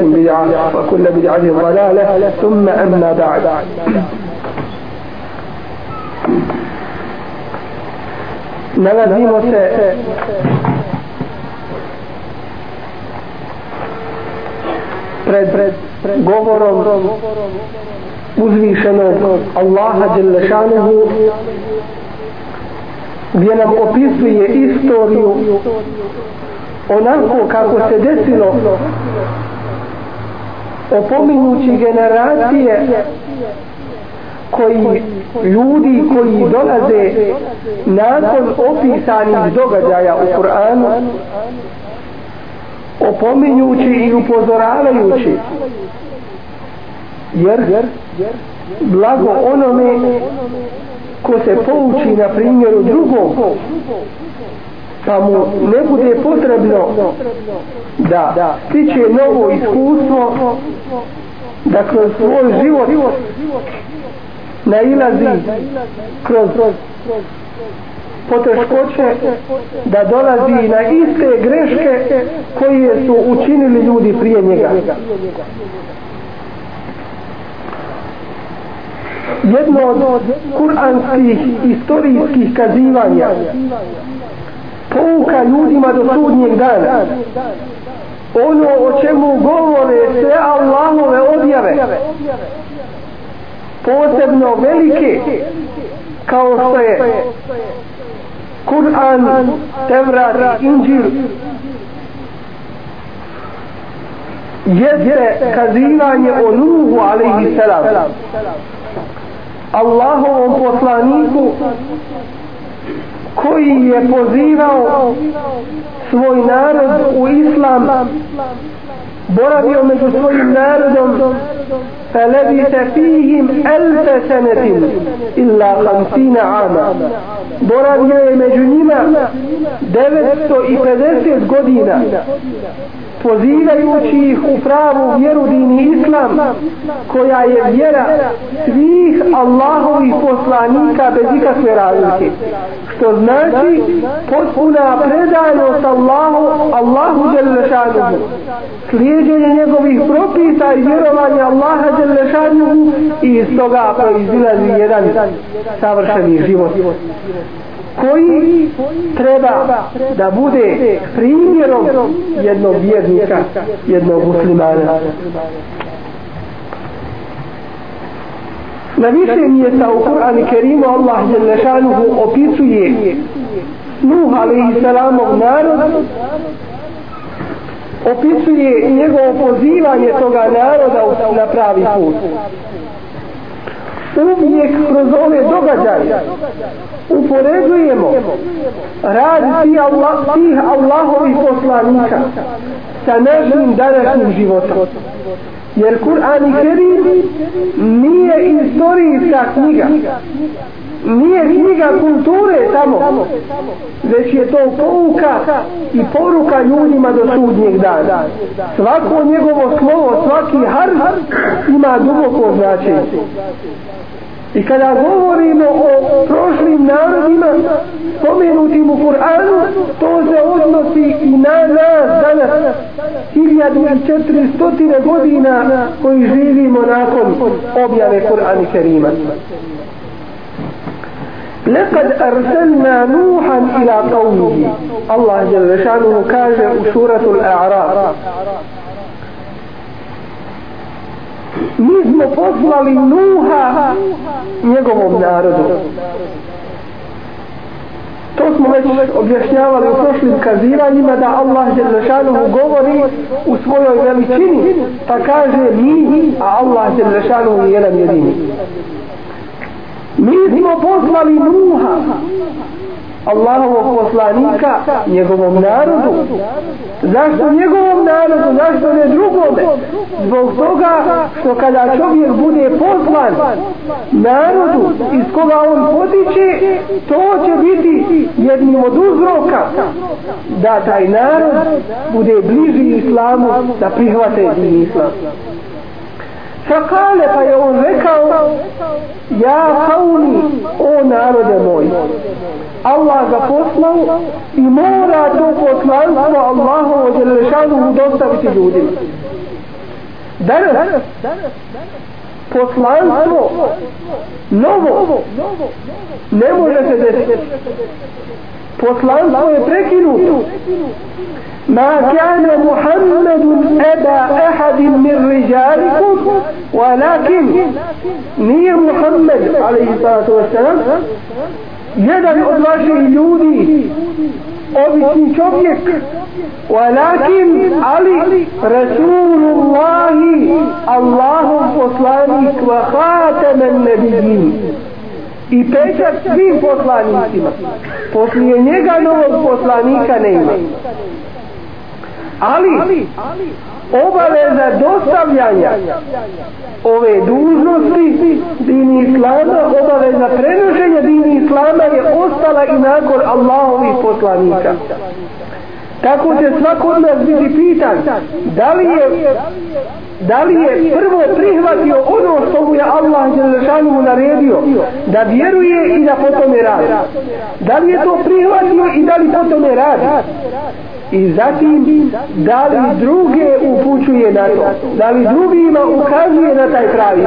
بدعة وكل بدعة ضلالة ثم أما بعد nalazimo se pred, pred, pred govorom uzvišenog Allaha Đelešanehu gdje nam opisuje istoriju onako kako se desilo opominjući generacije koji ljudi koji dolaze nakon opisanih događaja u Kur'anu opominjući i upozoravajući jer blago onome ko se pouči na primjeru drugog pa mu ne bude potrebno da stiče novo iskustvo da kroz svoj život nailazi kroz poteškoće da dolazi na iste greške koje su učinili ljudi prije njega. Jedno od kuranskih istorijskih kazivanja pouka ljudima do sudnjeg dana. Ono o čemu govore sve Allahove objave. Posebno velike kao što je Kur'an, Tevrat, Inđil. Jeste kazivanje o Nuhu alaihi salam. Allahovom poslaniku koji je pozivao svoj narod u islam boravio među svojim narodom فلبث فيهم ألف سنة إلا خمسين عاما boravio je među njima 950 godina pozivajući ih u pravu vjeru dini islam koja je vjera svih Allahovih poslanika bez ikakve razlike. Što znači potpuna predanost Allahu Allahu Đelešanuhu slijedjenje njegovih propisa i vjerovanja Allaha Đelešanuhu i iz toga proizilazi jedan savršeni život koji treba da bude primjerom jednog vjernika, jednog muslimana. Na više mjesta u Kur'an i Kerimu Allah Đelešanuhu opisuje Nuh alaihi salamov narod opisuje njegovo pozivanje toga naroda na pravi put uvijek kroz ove događaje upoređujemo rad tih, Allah, tih Allahovih poslanika sa našim današnjim životom. Jer Kur'an i Kerim nije istorijska knjiga. Nije knjiga kulture samo, već je to pouka i poruka ljudima do sudnjeg dana. Svako njegovo slovo, svaki harf ima duboko značenje. I kada govorimo o prošlim narodima spomenutim u Kur'anu, to se odnosi i na nas danas, 1400 godina koji živimo nakon objave Kur'ana Kerima. لقد أرسلنا نوحا إلى قومه الله جل شانه كاجة سورة الأعراف mi smo poslali Nuha njegovom narodu. To smo već objašnjavali u prošlim kazivanjima da Allah Đelešanuhu govori u svojoj veličini pa kaže mi a Allah Đelešanuhu je jedan jedini. Mi smo poslali Nuha Allahovog poslanika njegovom narodu. Zašto njegovom narodu zašto ne drugome? Zbog toga što kada čovjek bude poslan narodu iz koga on potiče to će biti jednim od uzroka da taj narod bude bliži islamu da prihvate din islam Fakale pa je on rekao Ja kauni o narode moj Allah ga poslao i mora to poslanstvo Allahovo Đelešanu dostaviti ljudima. Danas poslanstvo novo ne može se desiti poslanstvo je prekinuto ما كان محمد أبا أحد من رجالكم ولكن نير محمد عليه الصلاة والسلام jedan od vaših ljudi obični čovjek walakin ali Rasulullahi Allahov poslanik wa khataman nabijin i pečat svim poslanicima. Poslije njega novog poslanika ne ima. Ali obaveza dostavljanja ove dužnosti dini islama obaveza prenošenja dini islama je ostala i nakon Allahovih poslanika tako će svako od nas biti pitan da li je da li je prvo prihvatio ono što mu je Allah Đelešanu naredio da vjeruje i da potom je radi? Da li je to prihvatio i da li potom je radi? I zatim da li druge upućuje na to? Da li drugima ukazuje na taj pravi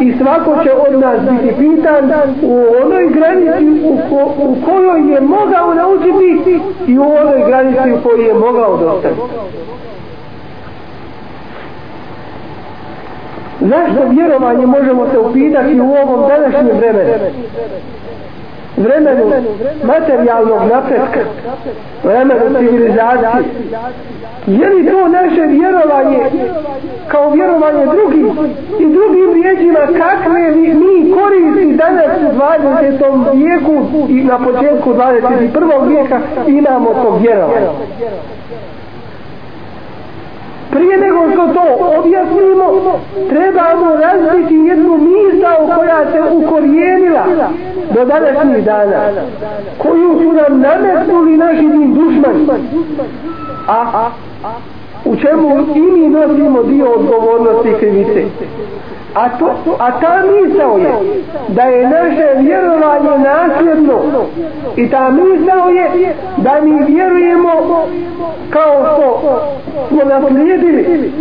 i svako će od nas biti pitan u onoj granici u, ko, u kojoj je mogao naučiti i u onoj granici u kojoj je mogao dostaviti zašto vjerovanje možemo se upitati u ovom današnjem vremenu? Vremenu materijalnog napretka, vremenu civilizacije. Je li to naše vjerovanje kao vjerovanje drugih i drugim riječima kakve mi koristi danas u 20. vijeku i na početku 21. vijeka imamo to vjerovanje? Prije nego što to objasnimo trebamo razbiti jednu misao koja se ukorijenila do današnjih dana koju su nam nametnuli naši din dušman a u čemu i mi nosimo dio odgovornosti krivice? A, to, a ta misao je da je naše vjerovanje nasljedno. I ta misao je da mi vjerujemo kao što smo naslijedili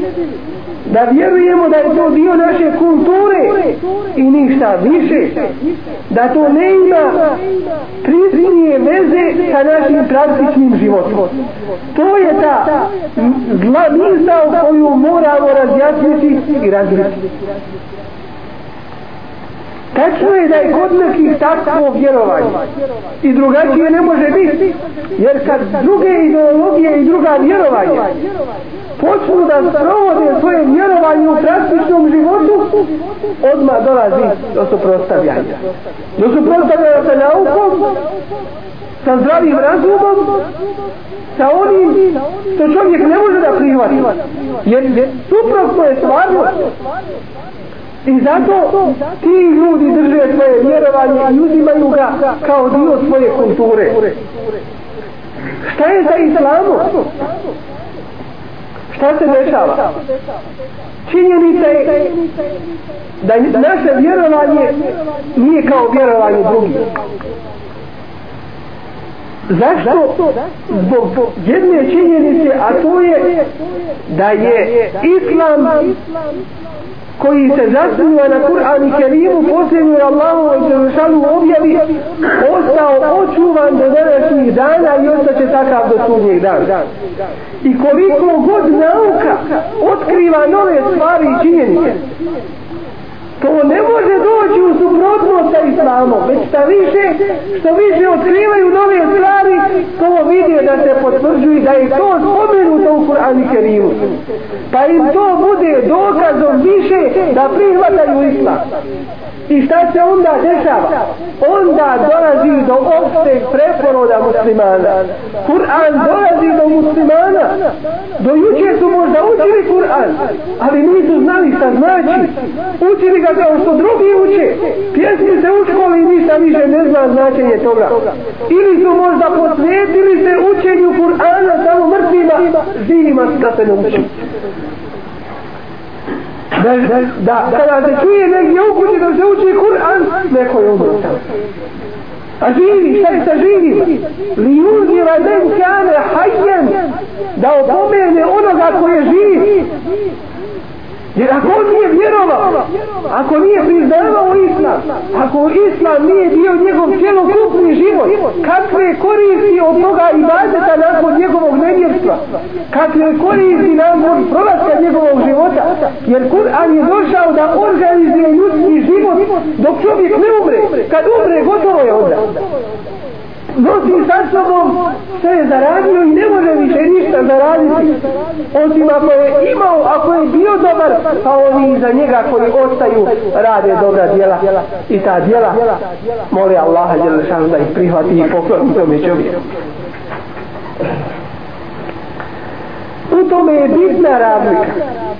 da vjerujemo da je to dio naše kulture i ništa više. Da to ne ima prisnije veze sa našim praktičnim životom. To je ta zla misao koju moramo razjasniti i razjasniti Tačno je da je kod nekih takvo vjerovanje. I drugačije ne može biti jer kad druge ideologije i druga vjerovanja počnu da sprovode svoje vjerovanje u praktičnom životu odmah dolazi do suprostavljanja do suprostavljanja sa naukom sa zdravim razumom sa onim što čovjek ne može da prihvati. Jer suprotno je stvarno I zato ti ljudi drže svoje vjerovanje i uzimaju ga kao dio svoje kulture. Šta je za islamu? Šta se dešava? Činjenica je da naše vjerovanje nije kao vjerovanje drugih. Zašto? Zbog jedne činjenice, a to je da je islam koji se zasniva na Kur'an i Kerimu posljednju Allahu i Đelešanu objavi ostao očuvan do današnjih dana i ostaće takav do sudnjeg dana. I koliko god nauka otkriva nove stvari i činjenice, To ne može doći u suprotnost sa islamom, već šta više, što više otkrivaju nove stvari, to vidi da se potvrđuju da je to spomenuto u Kur'anu Kerimu. Pa im to bude dokazom više da prihvataju islam. I šta se onda dešava? Onda dolazi do opšteg preporoda muslimana. Kur'an dolazi do muslimana. Do juče su možda učili Kur'an, ali nisu znali šta znači. Učili ga kao što drugi uče. Pjesmi se u školi i ništa više ne zna značenje toga. Ili su možda posvetili se učenju Kur'ana samo mrtvima, živima da se ne uči da, da, da, kada se čuje negdje u kući da se uči Kur'an, neko je umro tamo. A živi, šta je sa živima? Li uzira men kane hajjen, da opomene onoga koji je živ. Jer ako on nije vjerovao, ako nije priznavao islam, ako islam nije bio njegov cijelokupni život, kakve koristi od toga i bazeta nakon njegovog nevjerstva? Kakve koristi nakon prolaska njegovog života? Jer Kur'an je došao da organizuje ljudski život dok čovjek ne umre. Kad umre, gotovo je onda nosi sa sobom sve je zaradio i ne može više ništa zaraditi osim ako je imao ako je bio dobar pa oni za njega koji ostaju rade dobra djela. I ta djela moli Allaha da ih prihvati i pokloni tome čovjeku u tome je bitna razlika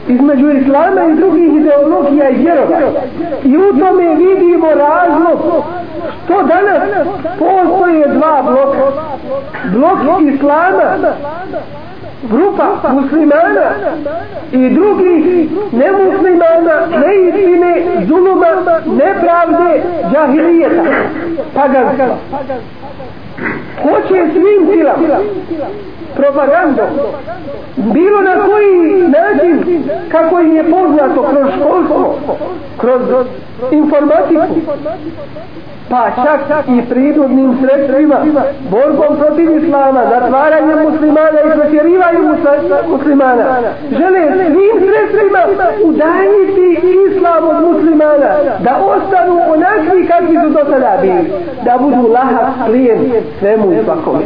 između islama i drugih ideologija i vjerova. I u tome vidimo razlog što danas postoje dva bloka. Blok islama grupa muslimana i drugih nemuslimana neistine, zuluma, nepravde, džahilijeta, paganstva. Hoće svim silama propagandom bilo na koji način kako im je poznato kroz školstvo kroz informatiku pa čak i prirodnim sredstvima borbom protiv islama zatvaranjem muslimana i protjerivaju muslimana. Žele svim sredstvima udaljiti islam od muslimana da ostanu onakvi kakvi su do sada bili da budu lahak plijen svemu i svakome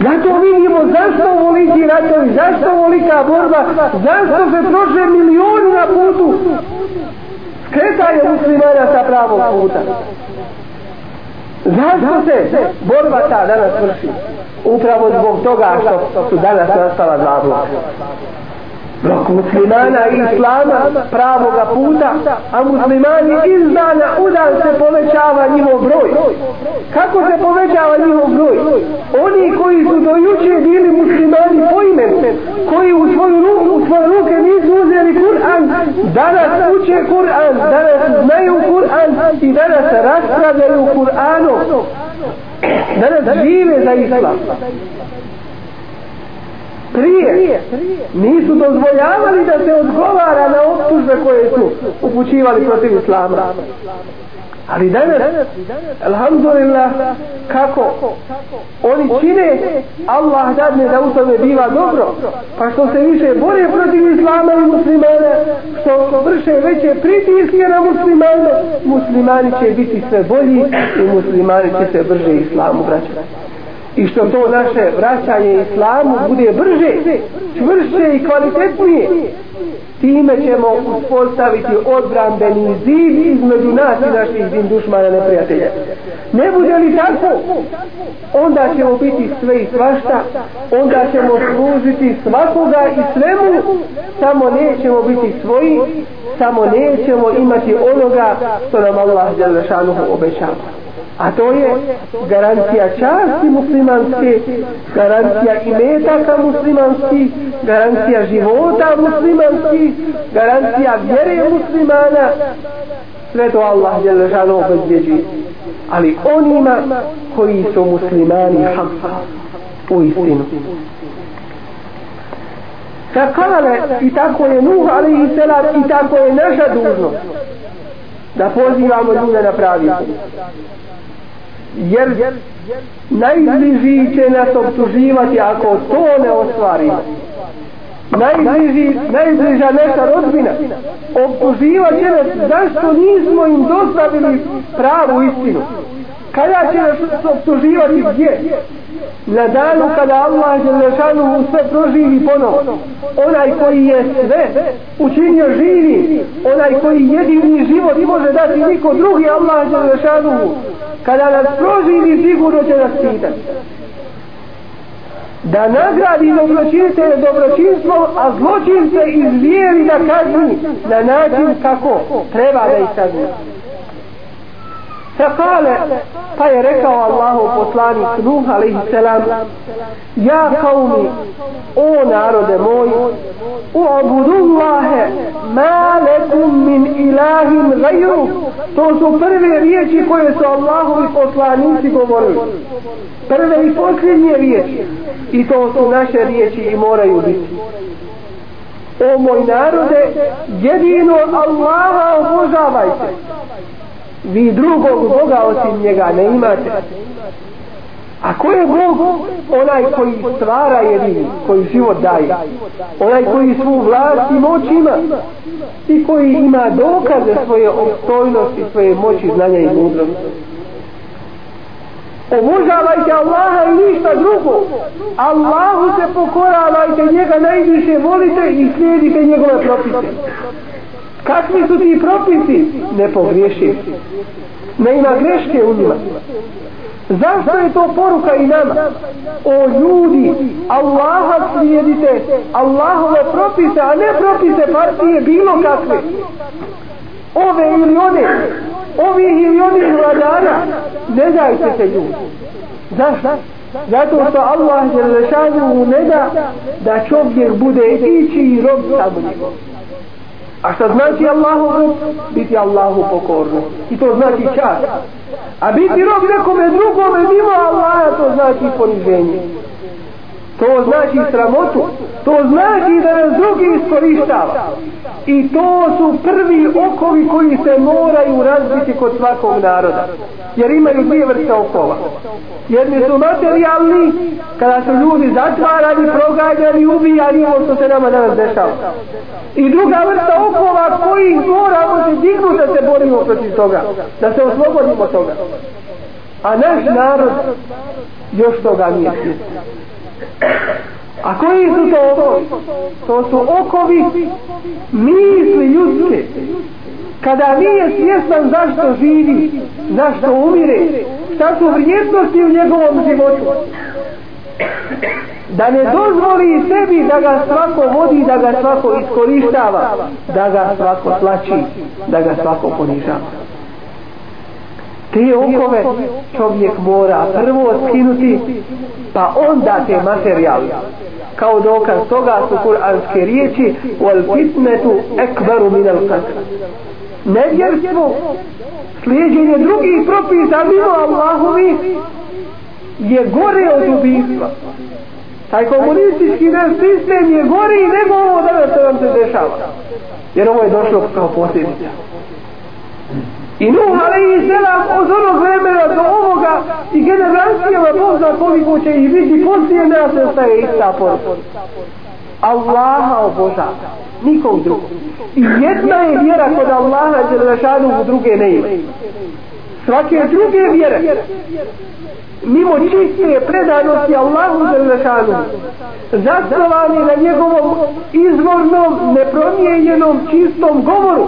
Zato vidimo zašto voliti ratovi, zašto volika borba, zašto se troše milioni na putu. Skretanje muslimana sa pravog puta. Zašto se borba ta danas vrši? Upravo zbog toga što su danas nastala dva bloka muslimana i islama pravoga puta, a muslimani iz dana u dan se povećava njihov broj. Kako se povećava njihov broj? Oni koji su dojuče bili muslimani po imenu, koji u svoju ruku, u svoje ruke nisu uzeli Kur'an, danas uče Kur'an, danas znaju Kur'an i danas raspravljaju Kur'anom. Danas žive za islam prije. Nisu dozvoljavali da se odgovara na optužbe koje su upućivali protiv islama. Ali danas alhamdulillah kako oni čine Allah dadne da u tome biva dobro pa što se više bore protiv islama i muslimana što vrše veće pritiske na muslimane muslimani će biti sve bolji i muslimani će se brže islamu vraćati i što to naše vraćanje islamu bude brže, čvršće i kvalitetnije, time ćemo uspostaviti odbrambeni zid između nas i naših zin dušmana neprijatelja. Ne bude li tako, onda ćemo biti sve i svašta, onda ćemo služiti svakoga i svemu, samo nećemo biti svoji, samo nećemo imati onoga što nam Allah Đelešanuhu obećava. A to je garancija časti muslimanske, garancija imetaka muslimanski, garancija života muslimanski, garancija vjere muslimana. Sve to Allah je ležano obezbjeđi. Ali onima koji su muslimani hamsa u istinu. Fakale i tako je Nuh alaihi selam i tako je naša dužnost da pozivamo ljude na pravi jer najbliži će nas obtuživati ako to ne ostvarimo. Najbliži, najbliža neka rodbina obtuživat će nas zašto nismo im dostavili pravu istinu kada će nas obtuživati gdje? Na danu kada Allah Želešanu sve proživi ponovo. Onaj koji je sve učinio živi onaj koji jedini život može dati niko drugi Allah Želešanu kada nas proživi sigurno će nas pitati. Da nagradi dobročinite dobročinstvo a zločince izvijeli da kazni na način kako? Treba da ih kazni Fekale, pa je rekao Allahu poslanik Nuh alaihi selam, ja kaumi, o narode moj, u abudullahe, ma lekum min ilahim gajru, to su prve riječi koje su Allahovi poslanici govorili. Prve i posljednje riječi. I to su naše riječi i moraju biti. O moj narode, jedino Allaha obožavajte vi drugog Boga osim njega ne imate. A ko je Bog? Onaj koji stvara jedini koji život daje. Onaj koji svu vlast i moć ima. I koji ima dokaze svoje opstojnosti svoje moći, znanja i mudrosti. Obožavajte Allaha i ništa drugo. Allahu se pokoravajte njega najviše volite i slijedite njegove propise kakvi su ti propisi? Ne pogriješi. Ne ima greške u njima. Zašto je to poruka i nama? O ljudi Allaha slijedite Allahove propise a ne propise partije bilo kakve. Ove ili one ovih ili onih vladara ne dajte se ljudi. Zašto? zato što Allah je rešanu ne da da čovjek bude ići i rob samo njegov. A što znači Allahu rob? Biti Allahu pokorno. I to znači čas. A biti rob nekome drugome mimo Allaha to znači poniženje. To znači sramotu. To znači da nas drugi iskorištava. I to su prvi okovi koji se moraju razbiti kod svakog naroda. Jer imaju dvije vrste okova. Jedni su materijalni, kada su ljudi zatvarani, proganjani, ubijani, ovo što se nama danas dešava. I druga vrsta okova koji moramo se dignuti da se borimo protiv toga. Da se oslobodimo toga. A naš narod još toga nije svjesno. A koji su to okovi? To su okovi misli ljudske. Kada nije svjestan zašto živi, zašto umire, šta su vrijednosti u njegovom životu. Da ne dozvoli sebi da ga svako vodi, da ga svako iskorištava, da ga svako tlači, da ga svako ponižava te okove čovjek mora prvo skinuti pa onda te materijali kao dokaz toga su kuranske riječi wal fitnetu ekbaru minal qatl. Nevjerstvo slijedjenje drugih propisa mimo Allahovi je gore od ubijstva. Taj komunistički naš sistem je gori nego ovo danas što vam se dešava. Jer ovo je došlo kao posljedica I Nuh alaihi selam od onog vremena do ovoga i generacijama Bog zna koliko će ih biti poslije nas ostaje ista poruka. Allaha oboža, nikog drugog. I jedna je vjera kod Allaha Đelešanu u druge ne ima. Svake druge vjere. Mimo čiste predanosti Allahu Đelešanu zasnovani na njegovom izvornom, nepromijenjenom, čistom govoru.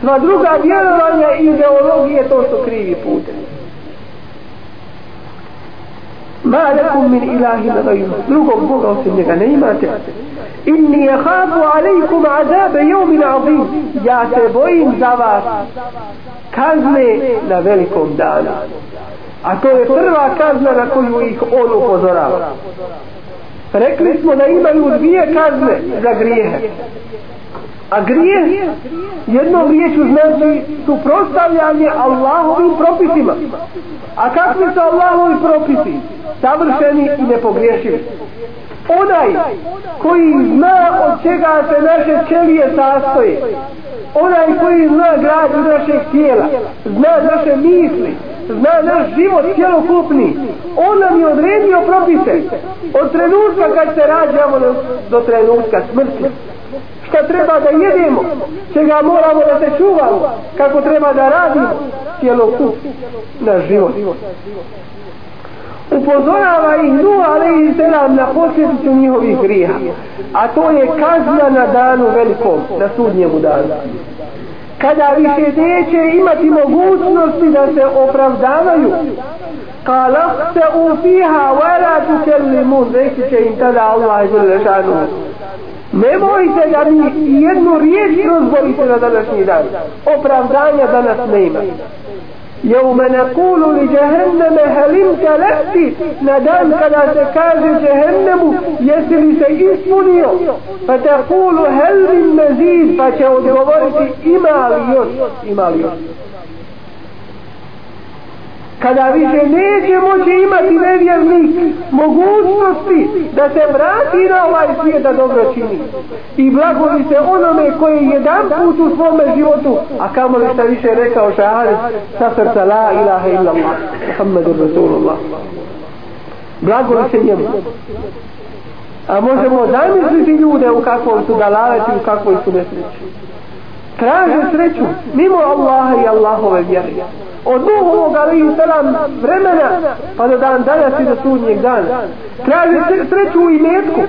Sva druga vjerovanja i ideologije to su krivi putem ma lakum min ilahi gajru drugog Boga osim njega ne imate inni je hafu alejkum azabe jevmin azim ja se bojim za vas kazne na velikom danu A to je prva kazna na koju ih on upozorava. Rekli smo da imaju dvije kazne za grijehe. A grije jednom riječu znači suprostavljanje Allahovim propisima. A kakvi su Allahovi propisi? Savršeni i nepogriješivi. onaj koji zna od čega se naše ćelije sastoje onaj koji zna građu našeg tijela zna naše misli zna naš život cijelokupni on nam je odredio propise. Od trenutka kad se rađamo do, trenutka smrti. Šta treba da jedemo čega moramo da se čuvamo kako treba da radimo cijelokup naš život. Upozorava ih Nuh alaihi selam na posljedicu njihovih grija a to je kazna na danu velikom na sudnjemu danu kada više neće imati mogućnosti da se opravdavaju. Kala se u fiha wala tukellimun reći će im tada Allah želešanu nemojte da mi jednu riječ rozbolite na današnji dan. Opravdanja danas nema. يوم نقول لجهنم هل امتلأت ندان كذا تكاد جهنم يسري سيسمنيو فتقول هل من مزيد؟ فتعود وضعت إماليون إماليون kada više neće moći imati nevjernik mogućnosti da se vrati na ovaj svijet da dobro čini. I blagoli se onome koji je jedan put u svome životu a kamo li šta više rekao šahar sa srca la ilaha illallah Muhammedu Rasulullah. Blagoli se njemu. A možemo zamisliti ljude u kakvom su dalaleti u kakvoj su nesreći traže sreću mimo Allaha i Allahove vjere. Od Nuhovog alaihi salam vremena pa do dan danas i do sudnjeg dana. Traži sreću u imetku.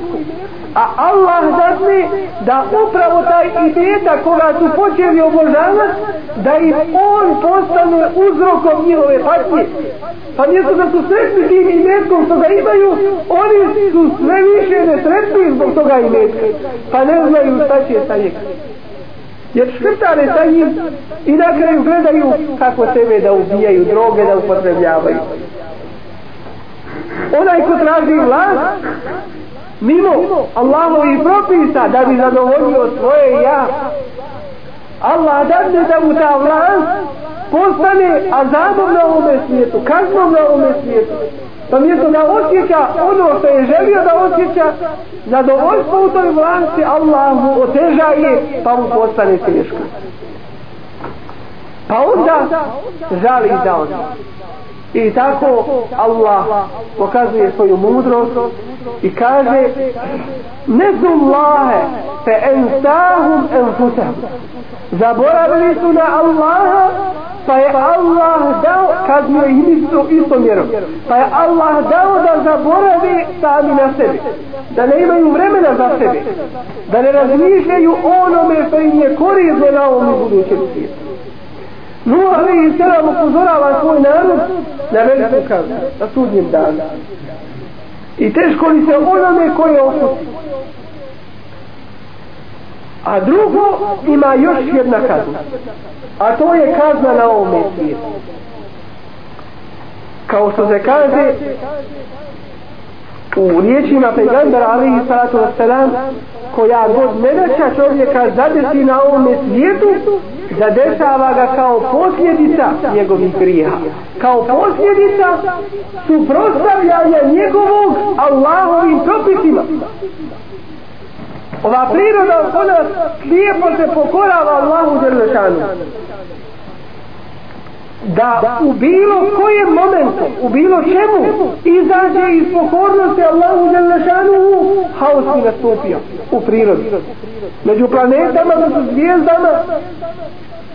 A Allah dadne da upravo taj imeta koga su počeli obožavati da im on postane uzrokom njihove patnje. Pa mjesto da su sretni tim imetkom što ga imaju oni su sve više nesretni zbog toga imetka. Pa ne znaju šta će sa njega jer škrtare sa njim i na kraju gledaju kako sebe da ubijaju droge da upotrebljavaju. Onaj ko traži vlast mimo Allahovi propisa da bi zadovoljio svoje ja Allah dadne da mu ta vlast postane azabom na ovome svijetu kaznom na ovome svijetu pa mjesto da osjeća ono što je želio da osjeća zadovoljstvo u toj vlasti Allah mu oteža je pa mu postane teško. Pa onda žali za on i tako Allah pokazuje svoju mudrost i kaže ne Allahe fe ensahum enfusahum. Zaboravili su na Allaha pa je Allah dao kad mi je isto, isto mjerom pa je Allah dao da zaborave sami na sebi da ne imaju vremena za sebe da ne razmišljaju onome što im je korizno na ovom budućem svijetu. Nuh alaihi sallam upozorava svoj narod na veliku kaznu, na sudnjem danu. I teško li se onome koje opusti. A drugo ima još jedna kazna. A to je kazna na ovome svijetu. Kao što se kaže u riječima pejgambera alihi salatu wasalam koja god nedaća čovjeka zadesi na ovome svijetu zadešava ga kao posljedica njegovih grija kao posljedica suprostavljanja njegovog Allahovim propisima. Ova priroda oko nas lijepo se pokorava Allahu Đerlešanu da u bilo kojem momentu, u bilo čemu izađe iz pokornosti Allahu Đerlešanu haos mi nastupio u prirodi. Među planetama, među zvijezdama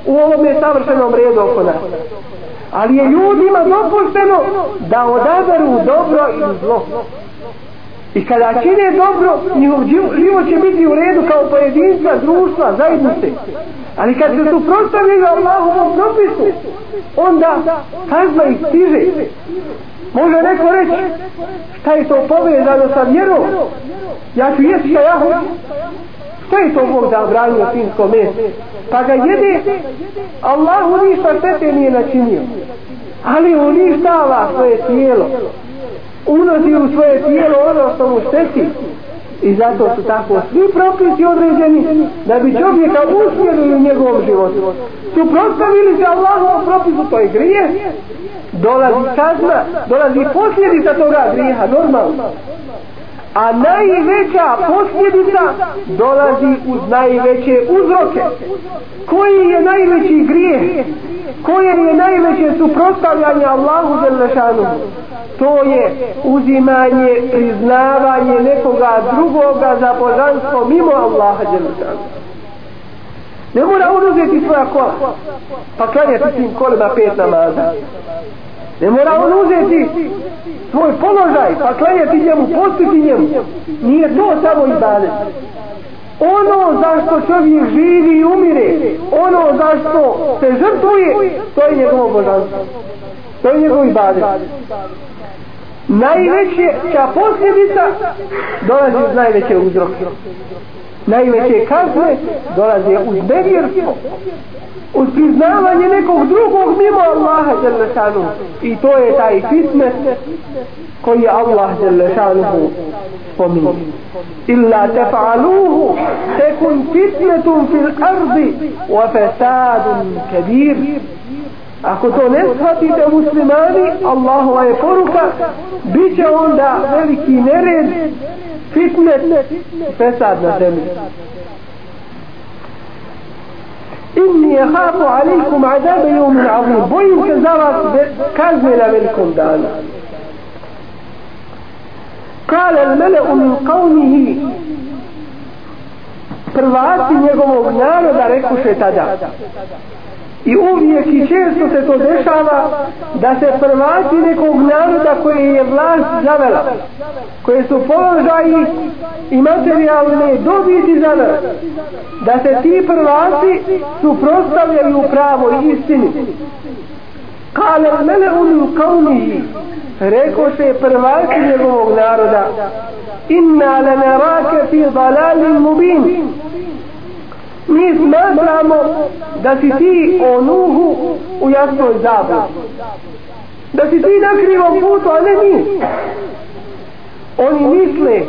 u ovom je savršenom redu oko nas. Ali je ljudima dopušteno da odaberu dobro i zlo I kada čine dobro, njihov život će biti u redu kao pojedinstva, društva, zajednice. Ali kad se suprostavljaju Allahovom propisu, onda kazna ih stiže. Može neko reći, šta je to povezano sa vjerom? Ja ću jesti šta ja hoću. Što je to Bog zabranio finsko meso? Pa ga jede, Allahu ništa štete nije načinio. Ali uništava svoje tijelo unosi u svoje tijelo ono što mu šteti. I zato su tako svi propisi određeni da bi čovjeka uspjeli u njegovom životu suprotstavili se Allahovom propisu to je grije dolazi kazna dolazi posljedica toga grijeha normalno a najveća posljedica dolazi uz najveće uzroke. Koji je najveći grijeh? Koje je najveće suprotstavljanje Allahu Đelešanu to je uzimanje priznavanje nekoga drugoga za božanstvo mimo Allaha Đelešanu ne mora on uzeti svoja kola pa klanjati tim kolima pet namaza. Ne mora on uzeti svoj položaj, pa klanjati njemu, postiti njemu. Nije to samo ibadet. Ono zašto čovjek živi i umire, ono zašto se žrtvuje, to je njegovo božanstvo. To je njegov ibadet. Najveća posljedica dolazi iz najveće uzroke najveće kazne dolaze uz nevjerstvo uz priznavanje nekog drugog mimo Allaha Đelešanu i to je taj fitnet koji je Allah Đelešanu spominje. Illa tefa'aluhu tekun fitnetum fil ardi wa fesadun kabir. Ako to ne shvatite muslimani, Allahova je poruka, bit će onda veliki nered fitnet fesad na zemlji. Inni jehafu alaikum adabe jomin azim. Bojim se za vas kazne na velikom danu. Kale al meleu min qavnihi prvaci njegovog naroda rekuše tada. I uvijek i često se to dešava da se prvaci nekog naroda koje je vlast zavela, koje su položaji i materijalne dobiti zavela, da se ti prvaci suprostavljaju pravo istini. Kale mele unu kaunihi, reko se prvaci njegovog naroda, inna le fi dalalin mubin, mi smatramo da si ti o Nuhu u jasnoj zabludi. Da si ti na krivom putu, a ne mi. Oni misle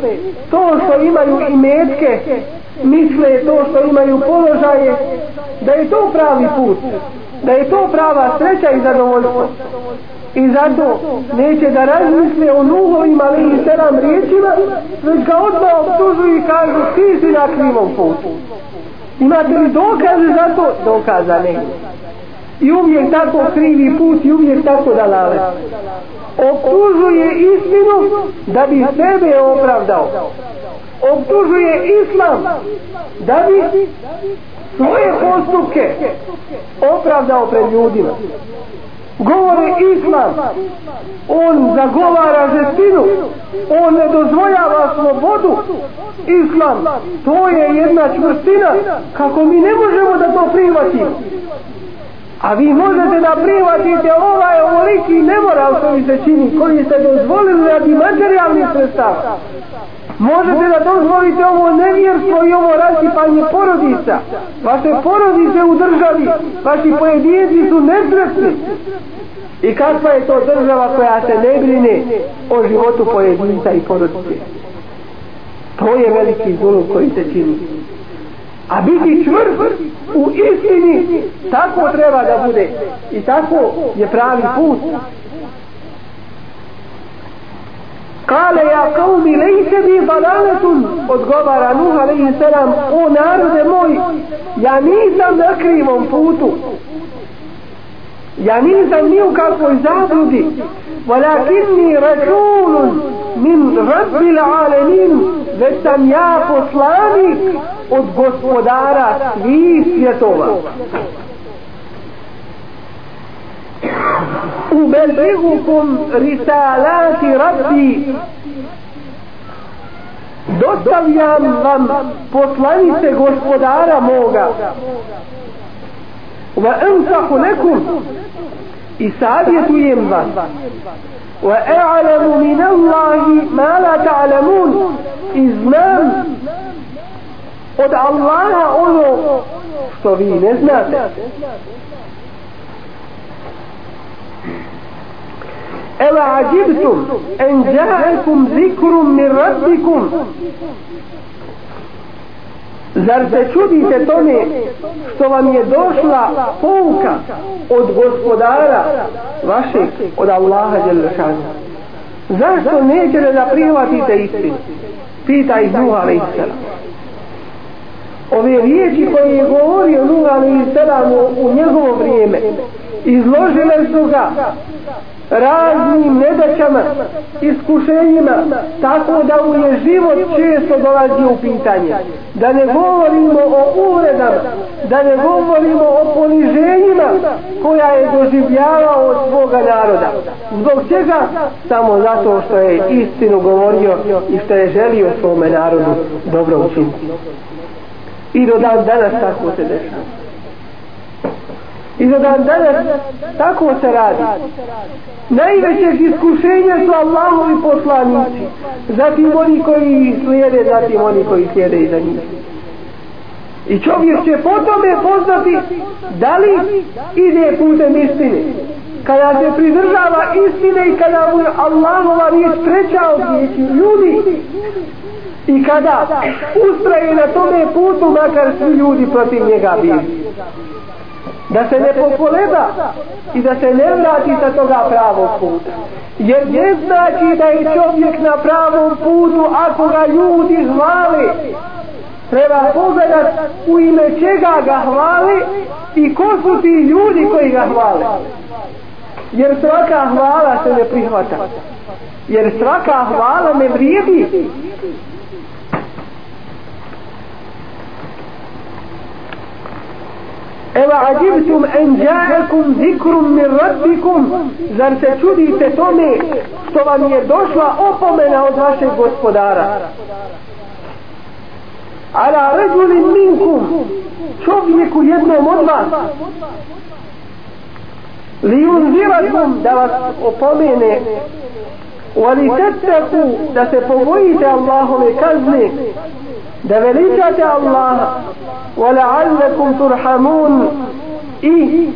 to što imaju i metke, misle to što imaju položaje, da je to pravi put, da je to prava sreća i zadovoljstvo. I zato neće da razmisle o nuhovim ali i sedam riječima, već ga odmah obtužuju i kažu ti si na krivom putu. Imate li dokaze za to? Dokaza ne. I uvijek tako krivi put i uvijek tako da lale. Optužuje istinu da bi sebe opravdao. Optužuje islam da bi svoje postupke opravdao pred ljudima govore islam. On zagovara žestinu. On ne dozvoljava slobodu. Islam to je jedna čvrstina kako mi ne možemo da to prihvatimo. A vi možete da prihvatite ovaj ovoliki nemoral koji se čini koji ste dozvolili radi materijalnih sredstava možete da dozvolite ovo nevjerstvo i ovo rasipanje porodica. Vaše porodice u državi vaši pojedinci su nesretni i kakva je to država koja se ne brine o životu pojedinca i porodice? To je veliki zulum koji se čini. A biti čvrst u istini tako treba da bude. I tako je pravi put Kale ja kaumi lejse bi balaletun odgovara Nuh alaihi selam, o narode moj ja nisam na krivom putu. Ja nisam ni u kakvoj zabludi. Walakinni rasulun min rabbil alemin već sam ja poslanik od gospodara svih svjetova ubeligukum risalati rabbi. Dostavljam vam poslanice gospodara moga. Va ensahu nekum i savjetujem vas. Wa a'lamu min Allahi ma la ta'lamun. I znam od Allaha ono što vi ne znate. Ela ađibtum en ja'akum zikrum min rabbikum Zar se čudite tome što vam je došla pouka od gospodara vašeg, od Allaha Đelešana? Zašto nećete da prihvatite istinu? pita ih Nuh a.s. ove riječi koje je govorio Nuh a.s. u njegovo vrijeme izložile su ga raznim nedaćama, iskušenjima, tako da mu je život često dolazi u pitanje. Da ne govorimo o uvredama, da ne govorimo o poniženjima koja je doživljavao od svoga naroda. Zbog čega? Samo zato što je istinu govorio i što je želio svome narodu dobro učiniti. I do dan danas tako se dešava. I za dan danas tako se radi. Najveće iskušenja su Allahovi poslanici. Zatim oni koji slijede, zatim oni koji slijede iza njih. I čovjek će po tome poznati da li ide putem istine. Kada se pridržava istine i kada mu Allahova riječ treća od riječi ljudi. I kada ustraje na tome putu makar svi ljudi protiv njega bili da se ne pokoleba i da se ne vrati sa toga pravog puta. Jer ne znači da je čovjek na pravom putu ako ga ljudi hvali. Treba pogledat u ime čega ga hvali i ko su ti ljudi koji ga hvale. Jer svaka hvala se ne prihvata. Jer svaka hvala ne vrijedi. Ewa ađibtum en ja'akum zikrum min rabbikum. Zar se čudite tome što vam je došla opomena od vašeg gospodara? Ala ređulim minkum Čovjeku jednom od vas. Li unzirakum da vas opomene. Wali tetteku da se povojite Allahove kazne da veličate Allaha ولعلكم ترحمون i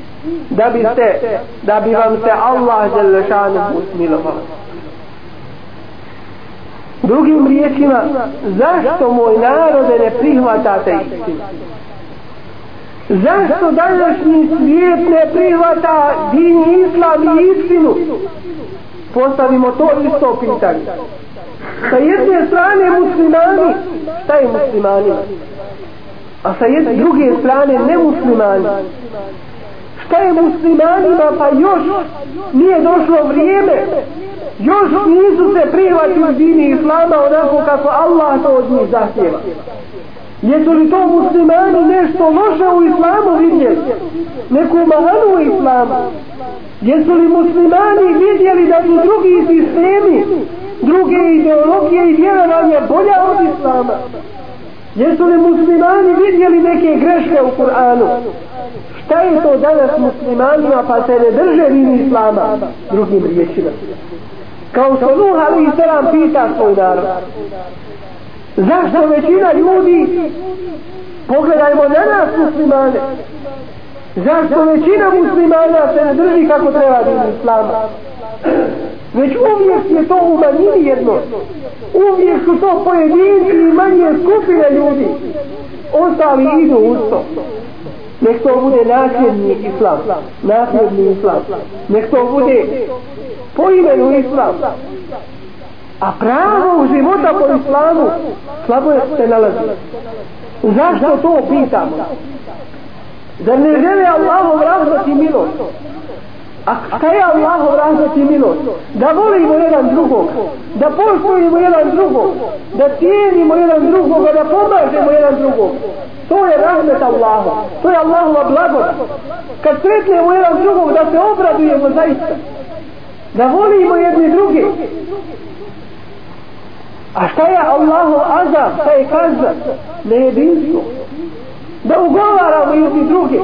da bi se da bi vam se Allah dželle šanuhu smilovao drugim riječima zašto moj narode ne prihvatate istinu zašto današnji svijet ne prihvata din islam i istinu Postavimo to isto pitanje. Sa jedne strane muslimani šta je muslimanima a sa jedne druge strane nemuslimani. Šta je muslimanima pa još nije došlo vrijeme? Još nisu se prihvatili dini islama onako kako Allah to od njih zahtjeva jesu li to muslimani nešto loše u islamu vidjeli neku mahanu u islamu jesu li muslimani vidjeli da su drugi sistemi druge ideologije i vjerovanje bolja od islama Jesu li muslimani vidjeli neke greške u Kur'anu? Šta je to danas muslimanima pa se ne drže vini islama drugim riječima? Kao što Nuh ali i selam pita svoj narod. Zašto većina ljudi? Pogledajmo na nas muslimane. Zašto većina muslimana se ne drži kako treba vini islama? već uvijek je to u manjini jedno. Uvijek su to pojedinci i manje skupine ljudi. Ostali idu u to. Nek to bude nasljedni islam. Nasljedni islam. Nek to bude po imenu islam a pravo života po islamu slabo je se nalazi zašto to pitamo da ne žele Allahom i milost A šta je Allahov razvod i milost? Da volimo jedan drugog, da poštujemo jedan drugog, da cijenimo jedan drugog, da pomažemo jedan drugog. To je rahmet Allaha, to je Allahova blagost. Kad sretnemo jedan drugog, da se obradujemo zaista. Da volimo jedni drugi. A šta je Allahu azab, šta je kazna? Nejedinstvo da ugovaramo jedni drugi,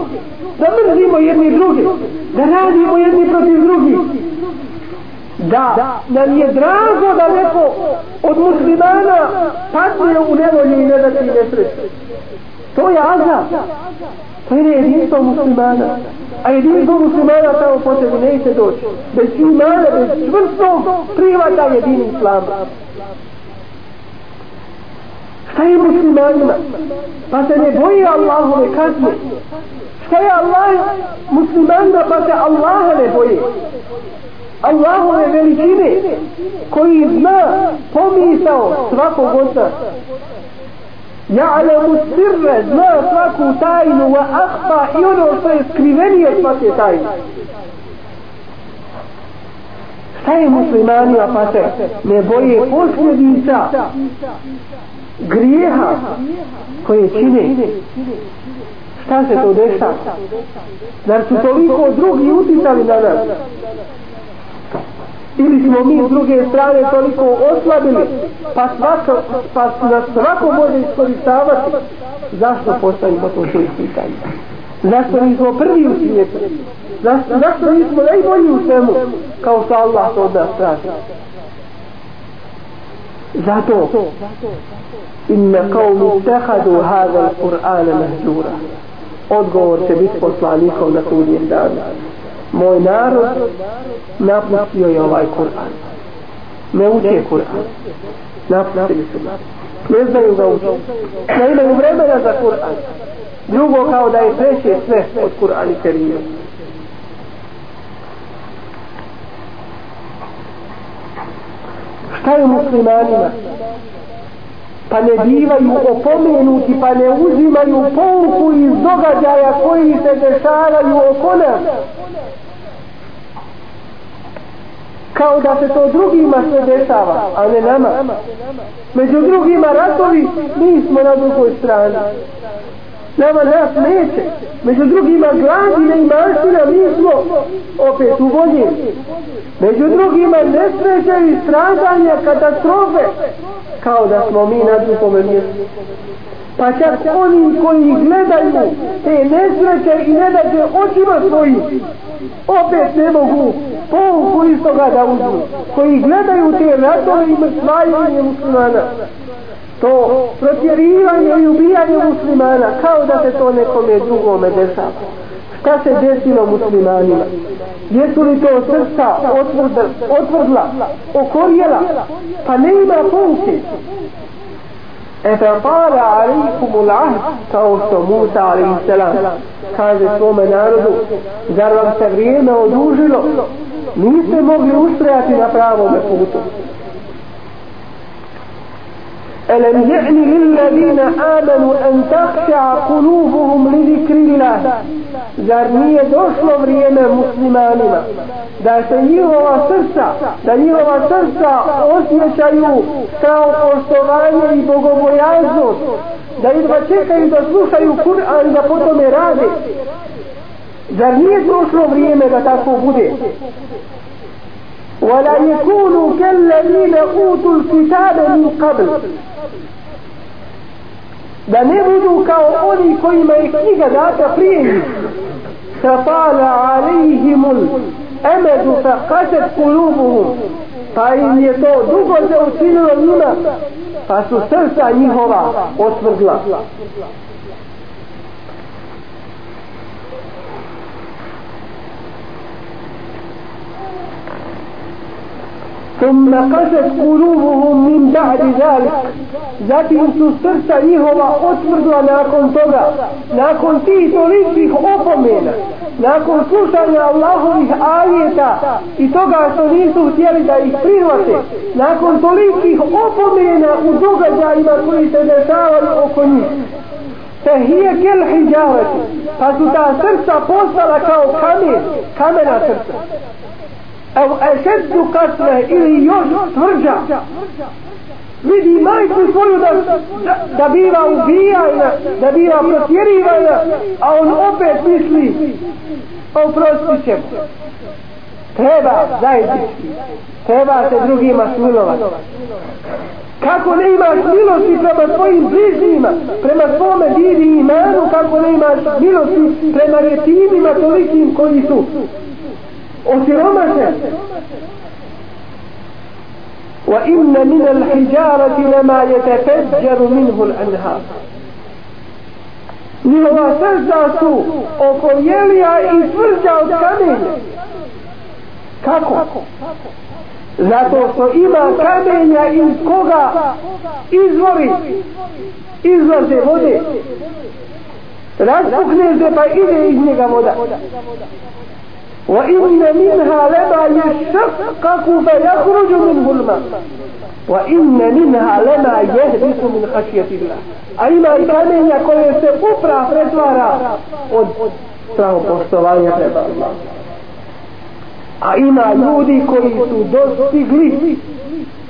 da mrzimo jedni drugi, da radimo jedni protiv drugi, da nam je drago da neko od muslimana padne u nevolju i ne da ti. To je azab. To je jedinstvo muslimana. A jedinstvo muslimana tamo po sebi neće doći. Bez imana, bez čvrstog prihvata jedini islama šta je muslimanima? Pa se ne boji Allahove kazne. Šta je Allah muslimanima pa se Allaha ne boji? Allahove veličine koji zna pomisao svakog oca Ja'lamu sirre zna svaku tajnu wa akhfa i ono što je skrivenije svake tajne. Šta je muslimanima pa se ne boje posljedica? Grijeha koje čine. šta se to dešava? Zar su toliko drugi uticali na nas? ili smo mi s druge strane toliko oslabili pa, svako, pa nas svako može iskoristavati. Zašto postavimo to što pitanje zašto nismo prvi u svijetu? Zašto, zašto nismo najbolji u svemu? Kao što Allah to od nas traži zato inna qawmi tehadu hada al-Qur'ana mahjura. Odgovor će biti poslanikov na sudnjem danu. Moj narod napustio je ovaj Kur'an. Ne uče Kur'an. Napustili su ne znaju ga učiti. ne imaju vremena za Kur'an. Drugo kao da je preće sve od Kur'ana i Kerima šta je muslimanima? Pa ne bivaju opomenuti pa ne uzimaju pouku iz događaja koji se dešavaju oko nas. Kao da se to drugima sve dešava a ne nama. Među drugima ratovi mi smo na drugoj strani nama nas neće. Među drugima gladine i maština mi smo opet u vodi. među drugima nesreće i stradanja katastrofe kao da smo mi na drugom mjestu. Pa čak oni koji gledaju te nesreće i ne dađe očima svojim opet ne mogu pouku iz toga da uzmu koji gledaju te ratove i mrtvajanje muslimana to protjerivanje i ubijanje muslimana kao da se to nekome drugome dešava. Šta se desilo muslimanima? Jesu li to srca otvrdla okorjela? Pa ne ima pouke. Efetara alaikum ahd kao što Musa alaihi kaže svome narodu zar vam se vrijeme odužilo? Niste mogli ustrajati na pravome putu. ألم يعن للذين آمنوا أن تخشع قلوبهم لذكر الله zar nije došlo vrijeme muslimanima da se njihova srca da njihova srca osjećaju kao poštovanje i bogobojaznost da jedva čekaju da slušaju Kur'an da potome rade zar nije došlo vrijeme da tako bude ولا يكونوا كالذين أوتوا الكتاب من قبل da ne budu kao oni kojima je knjiga data prije njih fatala alejhimul emedu fa kaset kulubuhum pa im je to dugo se učinilo njima pa su srca njihova otvrdla ثم قست قلوبهم من بعد ذلك zatim su srca njihova otvrdla nakon toga nakon tih tolikih opomena nakon slušanja Allahovih ajeta i toga što nisu htjeli da ih prihvate nakon tolikih opomena u događajima koji se dešavaju oko njih fehije kel hijjarati pa su ta srca postala kao kamen kamena srca evo ešeddu kasne ili još tvrđa vidi majku svoju da, da, da biva ubijana da biva protjerivana a on opet misli pa oprostit ćemo. Treba zajednički. Treba se drugima smilovati. Kako ne imaš milosti prema svojim bližnjima prema svome divi i imanu kako ne imaš milosti prema retimima tolikim koji su osiromašen وإن من الحجارة لما يتفجر منه الأنهار njihova srca su okoljelija i tvrđa od kamenja. Kako? Zato što ima kamenja iz koga izvori izlaze vode. Raspukne se pa ide iz njega voda. وإن منها لما يشقق فيخرج منه الماء وإن منها لما يهبط من خشية الله أيما إكامين يقول يستقفر فرزوارا od strahom poštovanja prema Allah. A ima ljudi koji su dostigli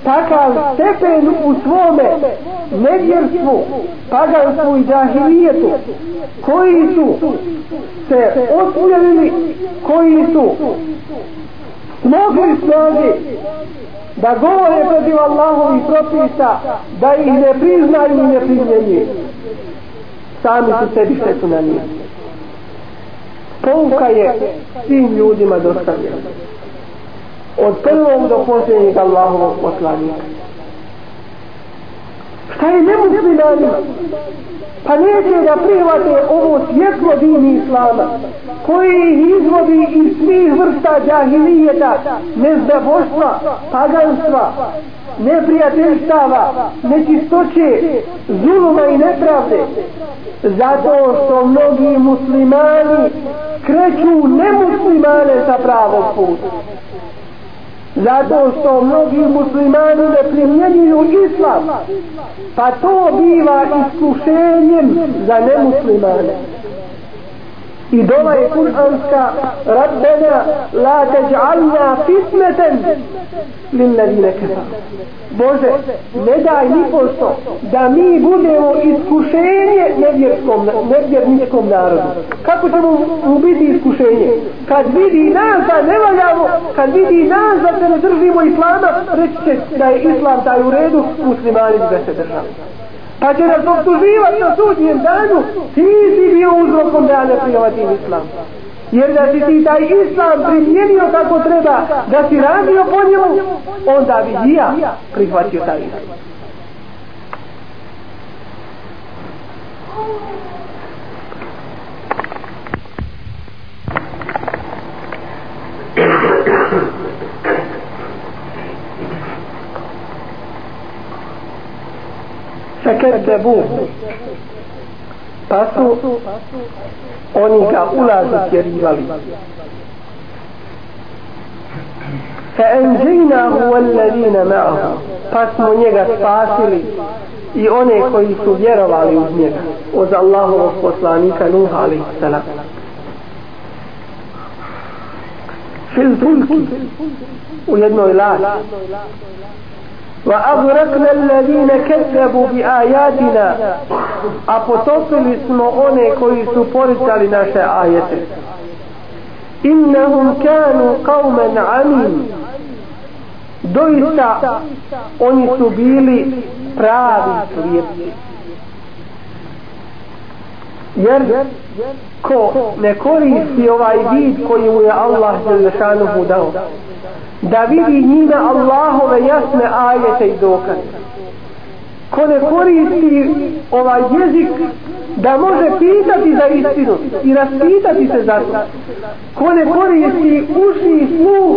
takav stepen u svome nevjerstvu, paganstvu i džahilijetu, koji su se osmjerili, koji su smogli snage da govore protiv Allahovih propisa, da ih ne priznaju i ne primjenjuju. Sami su sebi štetu na njih. Pouka je svim ljudima dostavljena od prvog do posljednjeg Allahovog poslanika. Šta je nemuslimanima? Pa neće da prihvate ovo svjetlo dini Islama, koji ih izvodi iz svih vrsta džahilijeta, nezdavostva, paganstva, neprijateljstava, nečistoće, zuluma i nepravde. Zato što mnogi muslimani kreću nemuslimane sa pravog puta zato što mnogi muslimani ne primjenjuju islam. Pa to biva iskušenjem za nemuslimane i dova je kuranska rabbena la teđalna fitmeten lilladine kefa Bože ne daj nipošto da mi budemo iskušenje nevjerskom, nevjerničkom narodu. Kako ćemo mu biti iskušenje? Kad vidi nas da ne valjamo kad vidi nas da se ne držimo islama reći će da je islam taj u redu muslimani da se držali pa će nas obtuživati na sudnjem danu. Ti si bio uzrokom da ja ne prihvatim islam. Jer da si ti taj islam primjenio kako treba da si radio po njemu onda bi i ja prihvatio taj islam. فكذبوه pa su oni ga ulazu tjerivali فأنجيناه والذين معه pa smo njega spasili i one koji su vjerovali uz njega od Allahovog poslanika Nuh alaih salam fil fulki u jednoj laži وأغرقنا الذين كذبوا بآياتنا أبطفل اسم أوني كوي سپورت لناش آيات إنهم كانوا قوما عمين doista oni su bili pravi slijepci jer ko ne koristi ovaj vid koji mu je Allah Đelešanuhu dao da vidi njime Allahove jasne ajete i dokaze. Ko ne koristi ovaj jezik da može pitati za istinu i raspitati se za to. Ko ne koristi uši i sluh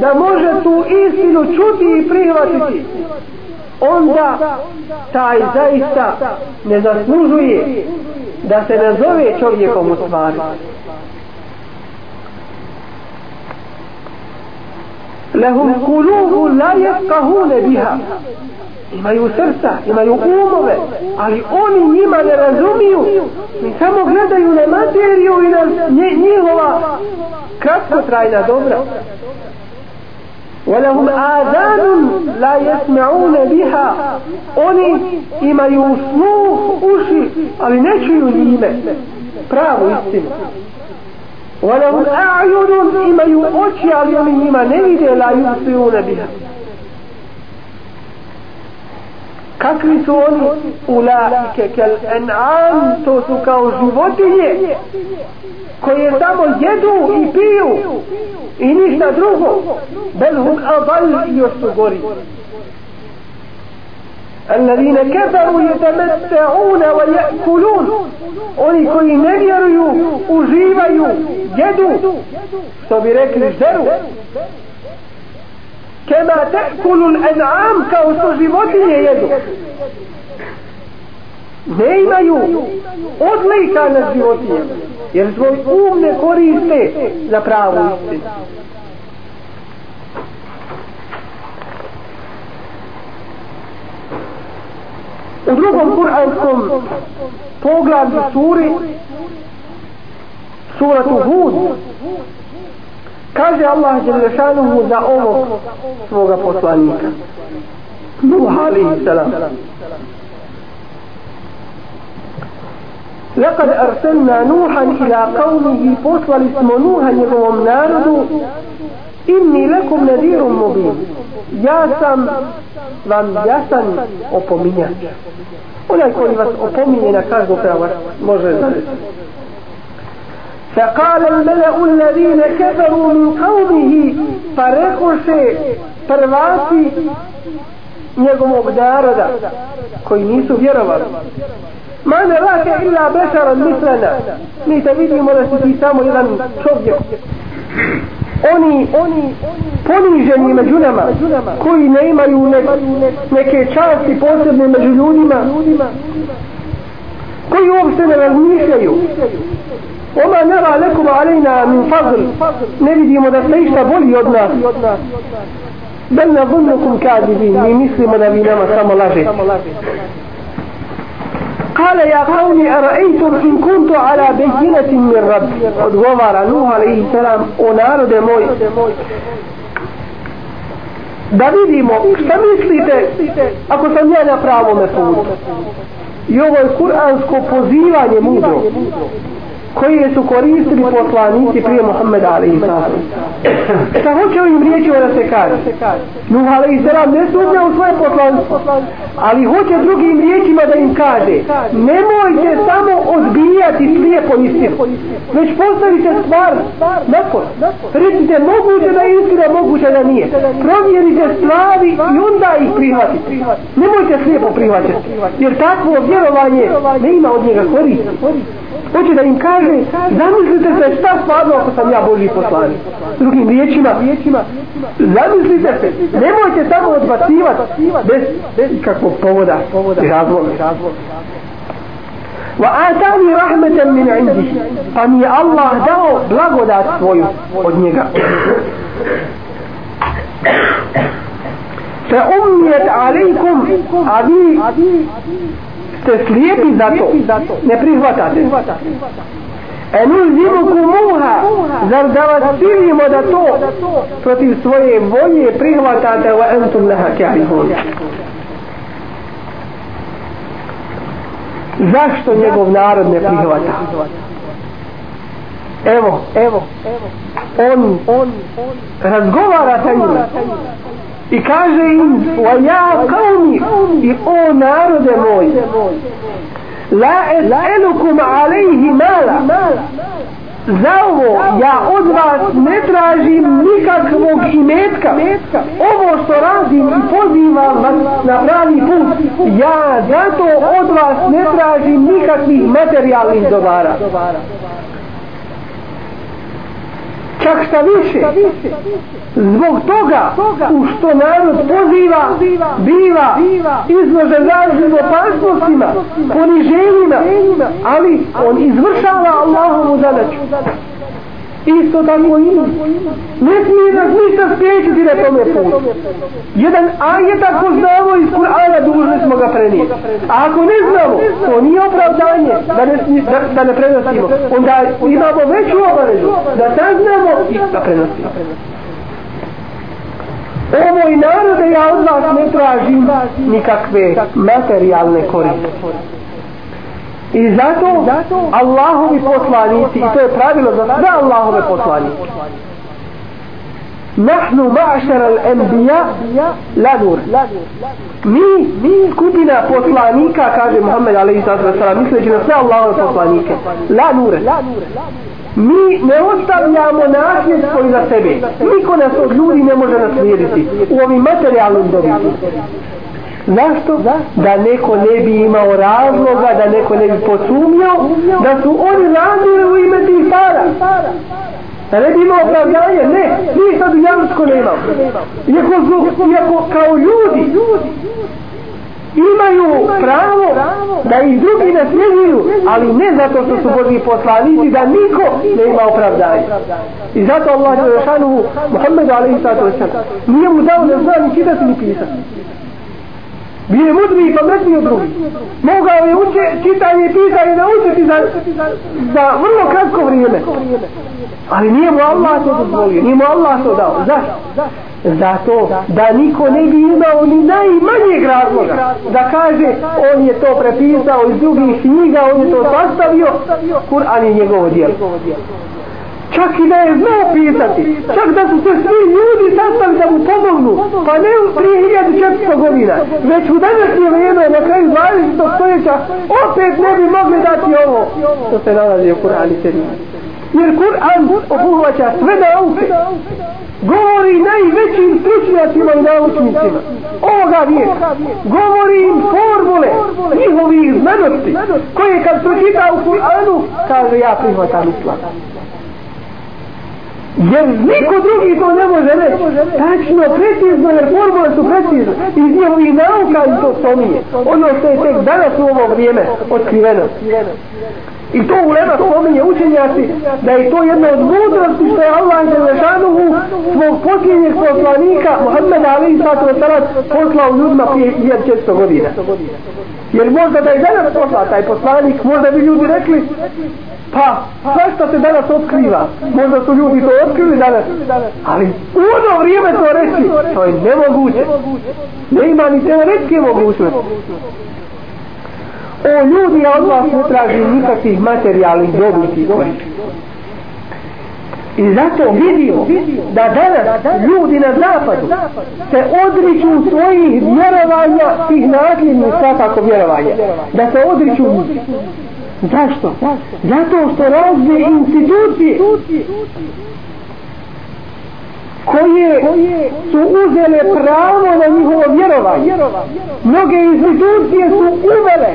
da može tu istinu čuti i prihvatiti onda taj zaista ne zaslužuje da se ne zove čovjekom u stvari. Lahum kulubu la jefkahune biha. Imaju srca, imaju umove, ali oni njima ne razumiju. Mi samo gledaju na materiju i na njihova kratkotrajna trajna dobra. ولهم آذان لا يسمعون بها oni imaju sluh uši ali ne čuju njime pravu istinu ولهم أعين imaju oči ali oni njima ne vide la yusiruna biha kakvi su oni ulaike kel en'am to su kao životinje koje samo jedu i piju i ništa drugo bel hum adal i još su gori الذين كفروا يتمتعون ويأكلون oni koji ne vjeruju uživaju jedu što bi rekli žeru kema tekulul en'am kao što životinje jedu. Ne imaju odlika na životinje jer svoj um ne koriste za pravu istinu. U drugom kuranskom poglavlju suri suratu Hud kaže Allah Đelešanuhu za ovog svoga poslanika Nuh alaihi salam لقد أرسلنا نوحا إلى قومه فوصل اسم نوحا يقوم نارد إني لكم نذير مبين يا سم vam jasan opominjač. Onaj koji vas opominje na kažu prava može zavesti. فقال الملأ الذين كفروا من قومه فرقوش prvati njegovog naroda koji nisu vjerovali ma ne rake illa bešaran mislena mi te vidimo da si ti samo jedan čovjek oni, oni poniženi među nama koji ne imaju ne, neke časti posebne među ljudima koji uopšte ne razmišljaju Oma nara lekum alejna min fazl ne vidimo da ste išta bolji od nas bel na zunnukum kadibin mi mislimo da vi nama samo lažete قال يا قوم أرأيتم إن كنت على بينة من ربي odgovara Nuh alaihi salam o narode moj da vidimo šta mislite ako sam ja na pravome putu i ovo je kuransko pozivanje mudro koje su koristili poslanici prije Muhammeda alaihi sallam. Šta hoće ovim riječima da se kaže? Nuh alaihi sallam ne sumnja u svoje poslanstvo, ali hoće drugim riječima da im kaže nemojte samo odbijati slijepo istinu, već postavite stvar nakon. Recite moguće da je istina, moguće da nije. Provjerite stvari i onda ih prihvatite. Nemojte slijepo prihvatiti, jer takvo vjerovanje ne ima od njega koristi hoće da im kaže zamislite se šta stvarno ako sam ja Boži poslanik. Drugim riječima zamislite se nemojte samo odbacivati bez, bez kakvog povoda i razloga. Wa atani rahmetan min indi. Pa mi je Allah dao blagodat svoju od njega. Fa umnijet alejkum, a abi ste slijepi za to. Ne prihvatate enul zimu kumuha zar da vas silimo da to protiv svoje volje prihvatate wa entum leha kjarihun? Zašto njegov narod ne prihvata? evo evo on, on razgovara sa njima i kaže im wa ja kaumi i o narode moj la es'elukum alejhi mala. Za ovo ja od vas ne tražim nikakvog imetka. Ovo što radim i pozivam vas na pravi put ja zato od vas ne tražim nikakvih materijalnih dobara čak šta više. Zbog toga u što narod poziva biva izložen raznim opasnostima poniženjima ali on izvršava Allahovu zadaću isto tako i ne smije nas ništa spriječiti na tome putu jedan ajet ako znamo iz Kur'ana dužni smo ga prenijeti. A ako ne znamo to nije opravdanje da ne, da, da ne prenosimo. Onda imamo veću obavezu da saznamo i da prenosimo. Ovo i narode ja od vas ne tražim nikakve materijalne koriste. I zato, zato Allahovi poslanici, i to je pravilo za sve Allahove poslanici, Nahnu ma'šar al-anbiya la nur. Mi, mi skupina poslanika, kaže Muhammed alejhi sallam, misleći na sve Allahove poslanike, la nur. Mi ne ostavljamo nasljedstvo iza sebe. Niko nas od ljudi ne može naslijediti u ovim materijalnim dobicima. Zašto? Da neko ne bi imao razloga, da neko ne bi posumnjao, da su oni radili u ime tih para. Da ne bi imao opravdanje, ne, mi sad u javnsko ne imamo. Iako, iako kao ljudi, imaju pravo da ih drugi nasljeduju ali ne zato što su Boži poslanici da niko ne ima opravdanje i zato Allah je Muhammedu alaihi sallatu wasallam nije mu dao da zna ni čitati ni pisati Bije mudri i pametni od drugih. Mogao je uče, čitanje i pisanje da učeti za, za vrlo kratko vrijeme. Ali nije mu Allah to dozvolio, nije mu Allah to dao. Zašto? Zato da niko ne bi imao ni najmanjeg razloga da kaže on je to prepisao iz drugih knjiga, on je to sastavio, Kur'an je njegovo djelo čak i da je znao pisati, čak da su se svi ljudi sastavili da mu pomognu, pa ne prije 1400 godina, već u današnje vrijeme, na kraju 20. stoljeća, opet ne bi mogli dati ovo što se nalazi u Kur'ani Kerim. Jer Kur'an obuhvaća sve nauke, govori najvećim stručnjacima i naučnicima ovoga vijeka, govori im formule njihovih znanosti, koje kad pročita u Kur'anu, kaže ja prihvatam islam. Jer niko drugi to ne može reći. Tačno, precizno, jer formule su precizne. Iz njihovih nauka i to spominje. Ono što je tek danas u ovo vrijeme otkriveno. I to u Lema spominje učenjaci da je to jedna od mudrosti što je Allah i Đelešanuhu svog posljednjeg poslanika Muhammeda Ali i Satu Vesalat poslao ljudima prije 1400 godina. Jer možda da je danas posla taj poslanik, možda bi ljudi rekli Pa, sve što se danas otkriva, možda su ljudi to otkrili danas, ali u ono vrijeme to reći, to je nemoguće. Ne ima ni teoretske mogućnosti. O ljudi, ja od vas ne tražim nikakvih materijalnih dobiti. I zato vidimo da danas ljudi na zapadu se odriču svojih vjerovanja, tih nasljednih svakako vjerovanja. Da se odriču njih. Zašto? Zato što razne institucije koje su uzele pravo na njihovo vjerovanje. Mnoge institucije su uvele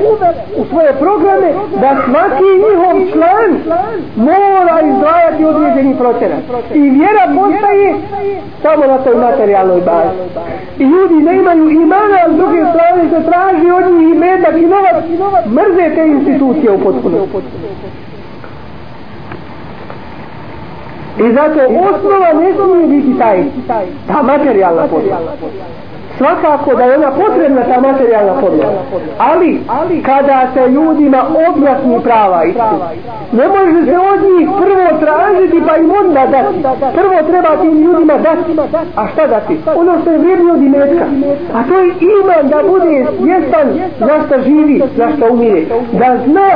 u svoje programe da svaki njihov član mora izdvajati određeni procenat. I vjera postaje samo na toj materijalnoj bazi. I ljudi ne imaju imana, ali s druge strane se traži od njih i metak i novac. Mrze te institucije u potpunosti. I zato osnova ne smije biti taj, ta materijalna podjela svakako da je ona potrebna ta materijalna podloga. Ali, kada se ljudima objasni prava istina, ne može se od njih prvo tražiti pa im onda dati. Prvo treba tim ljudima dati. A šta dati? Ono što je vrijedno od imetka. A to je iman da bude svjestan na što živi, za što umire. Da zna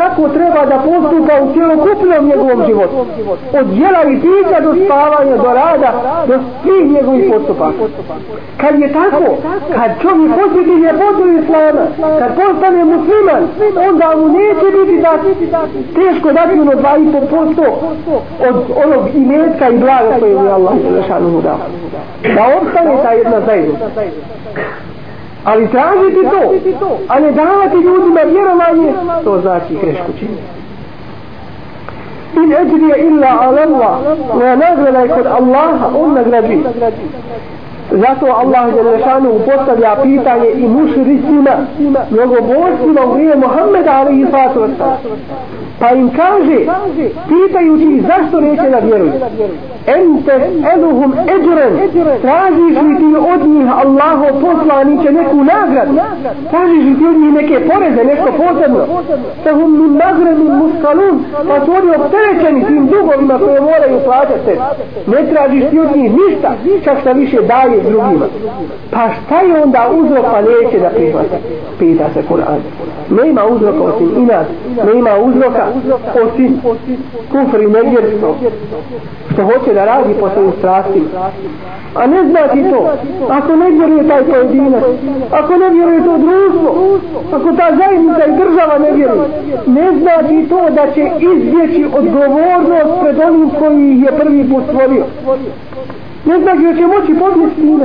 kako treba da postupa u cijelokupnom njegovom životu. Od djela i pića do spavanja, do rada, do svih njegovih postupaka. Kad je tako, tako, kad čovjek posjeti ljepotu islama, kad postane musliman, onda mu neće biti da teško dati ono 2,5% od onog imetka i blaga koje je Allah Želešanu mu dao. Da ostane ta jedna zajednica. Ali tražiti to, a ne davati ljudima vjerovanje, to znači grešku činiti. In eđrije illa ala Allah, ne nagrada je kod Allaha, on nagradi. Zato Allah Đelešanu postavlja pitanje i mušricima, mnogobožcima u vrijeme Muhammeda ali i sallatu Pa im kaže, pitajući ih zašto neće da vjeruju. Ente eluhum eđuren, tražiš li ti od njih Allaho poslaniće neku nagradu? Tražiš li ti od njih neke poreze, nešto posebno? Sa hum min nagremi muskalun, pa su oni opterećeni tim dugovima koje moraju plaćati. Ne tražiš ti od njih ništa, čak šta više daje drugima. Pa šta je onda uzrok pa neće da prihvata? Pita se Kur'an. Nema uzroka osim inat, ne uzroka uzroka osim i nevjerstvo. Što hoće da radi po svojim strastima. A ne znači to. Ako ne vjeruje taj pojedinac, ako ne vjeruje to društvo, ako ta zajednica i država ne vjeruje, ne znači to da će izbjeći odgovornost pred onim koji ih je prvi put stvorio ne znači da će moći pobjeći s njime.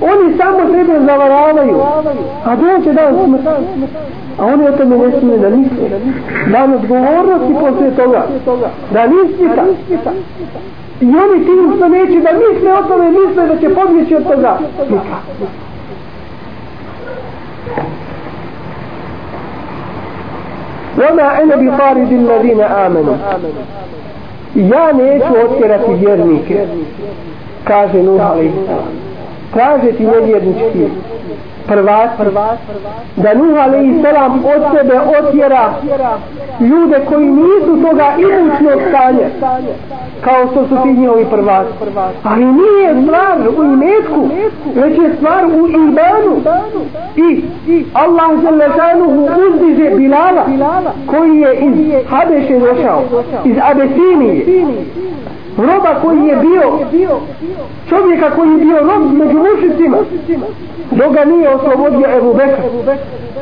Oni samo sebe zavaravaju. A doće dan smrt. A oni o tome ne smije da nisli. Da odgovornosti poslije toga. Da nisli. I oni tim što neće da misle o tome, misle da će pobjeći od toga. Nika. Vama ene bi farid in ladine amenu. Ja neću otkjerati vjernike. Vjernike kaže Nuh alaihi kaže ti nevjernički prvat da Nuh alaihi salam od sebe otjera ljude koji nisu toga imućnog stanja kao što su ti njihovi prvat ali nije stvar u imetku već je stvar u imanu. I Allah Želešanuhu uzdiže Bilala koji je iz Habeše došao iz Abesinije roba koji je bio čovjeka koji je bio rob među mušicima dok ga nije oslobodio Ebu Bekr.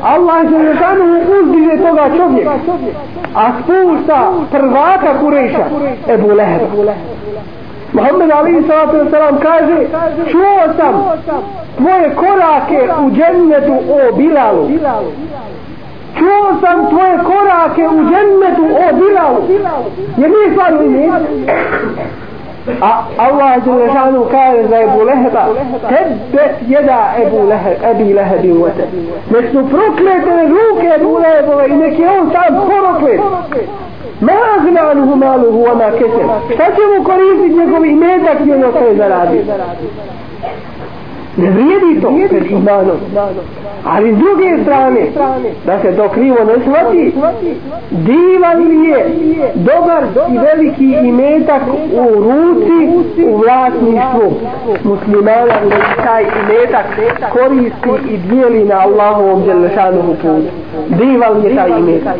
Allah je želešanu uzdiže toga čovjeka a spušta prvaka Kureša Ebu Leheba. Muhammed Ali sallatu wasalam kaže čuo sam tvoje korake u džennetu o Bilalu čuo sam tvoje korake u džennetu o Bilalu jer nije stvar u a Allah Đelešanu kaže za Ebu Leheba tebet jeda Ebu Leheb Ebi Lehebi uvete nek su proklete ruke Ebu Lehebove i nek je on sam proklet ma agnanuhu maluhu ona kesem šta će mu koristiti njegov imetak i ono što je zaradio ne vrijedi to pred imanom. Ali s druge strane da se to krivo ne shvati divan li je dobar i veliki imetak u ruci u vlasništvu muslimana da taj imetak koristi i dijeli na Allahovom djelešanom putu. Divan li je taj imetak.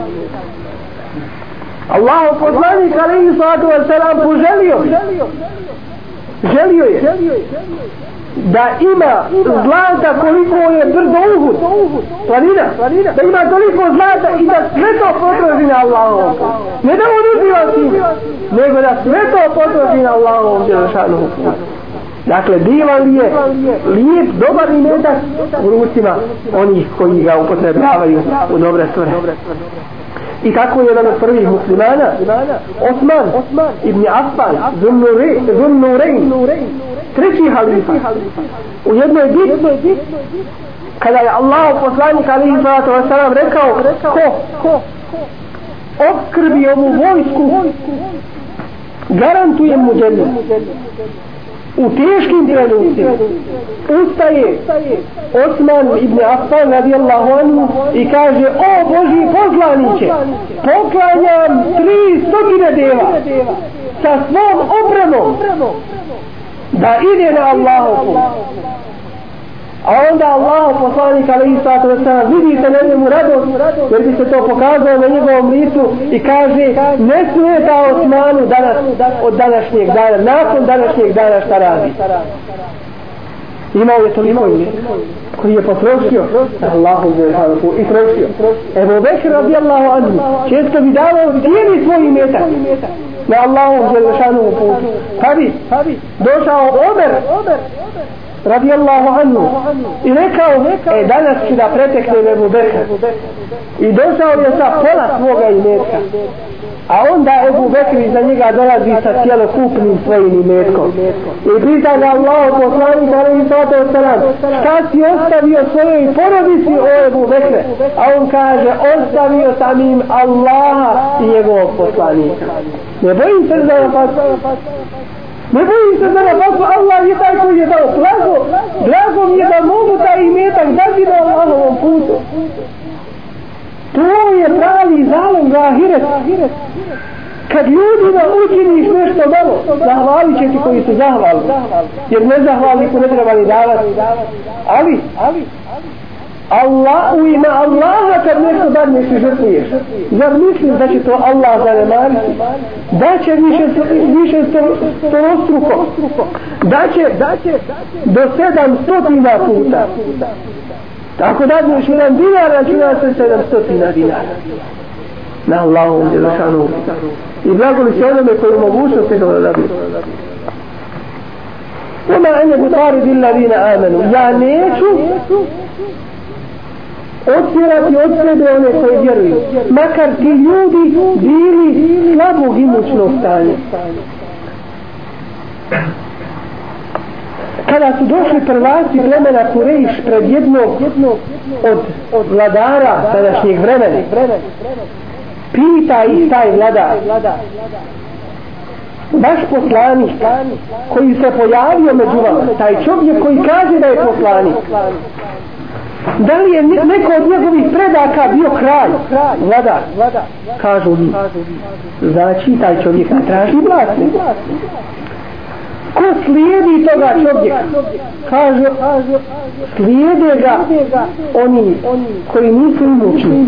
Allahu poslanik alaihi sallatu wa sallam poželio želio je da ima zlata koliko je brdo Uhud. Planina. Da ima toliko zlata i da sve to potroši na Allahom ne da on uživa s njim, nego da sve to potroši na Allahom djelašanom Dakle, divan li je lijep, dobar i metak u rucima onih koji ga upotrebljavaju u dobre stvore. I tako je jedan od prvih muslimana, Osman, Osman ibn Affan, Zunnurein, treći halifa, u jednoj bitci, kada je Allah poslanik alihi sallatu wasalam rekao, ko, obskrbi ovu vojsku, garantujem mu džennet u teškim trenucima ustaje Osman ibn Affan radijallahu anhu i kaže o Boži poslaniće poklanjam tri stotine deva sa svom opremom da ide na Allahu A onda Allah poslanik alaihi sallatu wasallam vidi se na njemu radost jer bi se to pokazao na njegovom licu i kaže ne smeta Osmanu danas, od današnjeg dana, nakon današnjeg dana šta radi. Imao je toliko ime koji je potrošio na Allahu Zallahu i trošio. Evo Bekir radijallahu anhu često bi davao cijeli svoj imetak na Allahu Zallahu putu. Pa bi došao Omer radijallahu anhu. I rekao e danas ću da pretekne Ebu Bekr i došao je sa pola svoga imetka. A onda Ebu Bekr iza njega dolazi sa cijelokupnim svojim imetkom. I pita ga Allah poslanik alaihi sallatu wasalam šta si ostavio svojoj porodici o Ebu Bekr a on kaže ostavio sam im Allaha i njegovog poslanika. Ne bojim se da je Ne bojim se za na Allah je taj koji je dao blago. Blago mi je da mogu taj imetak dati na Allahovom putu. To je pravi zalog za ahiret. Kad ljudima učiniš nešto malo, zahvalit će ti koji su zahvalni. Jer ne zahvalniku ne treba ni davati. Ali, Allah, u ime Allaha kad nešto dadneš i žrtvuješ. Zar misliš da će to Allah zanemariti? Da će više, više storostruko. Da će, da će do sedam stotina puta. Tako dadneš jedan dinar, računa se sedam stotina dinara. Na Allahom djelašanu. I blagoli se onome koji mogućnost je da dadneš. وما أنا بطارد الذين آمنوا يعني neću otjerati od sebe one koje vjeruju. Makar ti ljudi bili slabog imućnog stanja. Kada su došli prvaci plemena Kurejiš pred jednog od, od vladara sadašnjeg vremena, pita ih taj vladar vaš poslanik koji se pojavio među vama taj čovjek koji kaže da je poslanik da li je neko od njegovih predaka bio kralj? Vladar. Kažu mi. Znači taj čovjek traži vlasnik ko slijedi toga čovjeka? Kaže slijede ga oni koji nisu imućni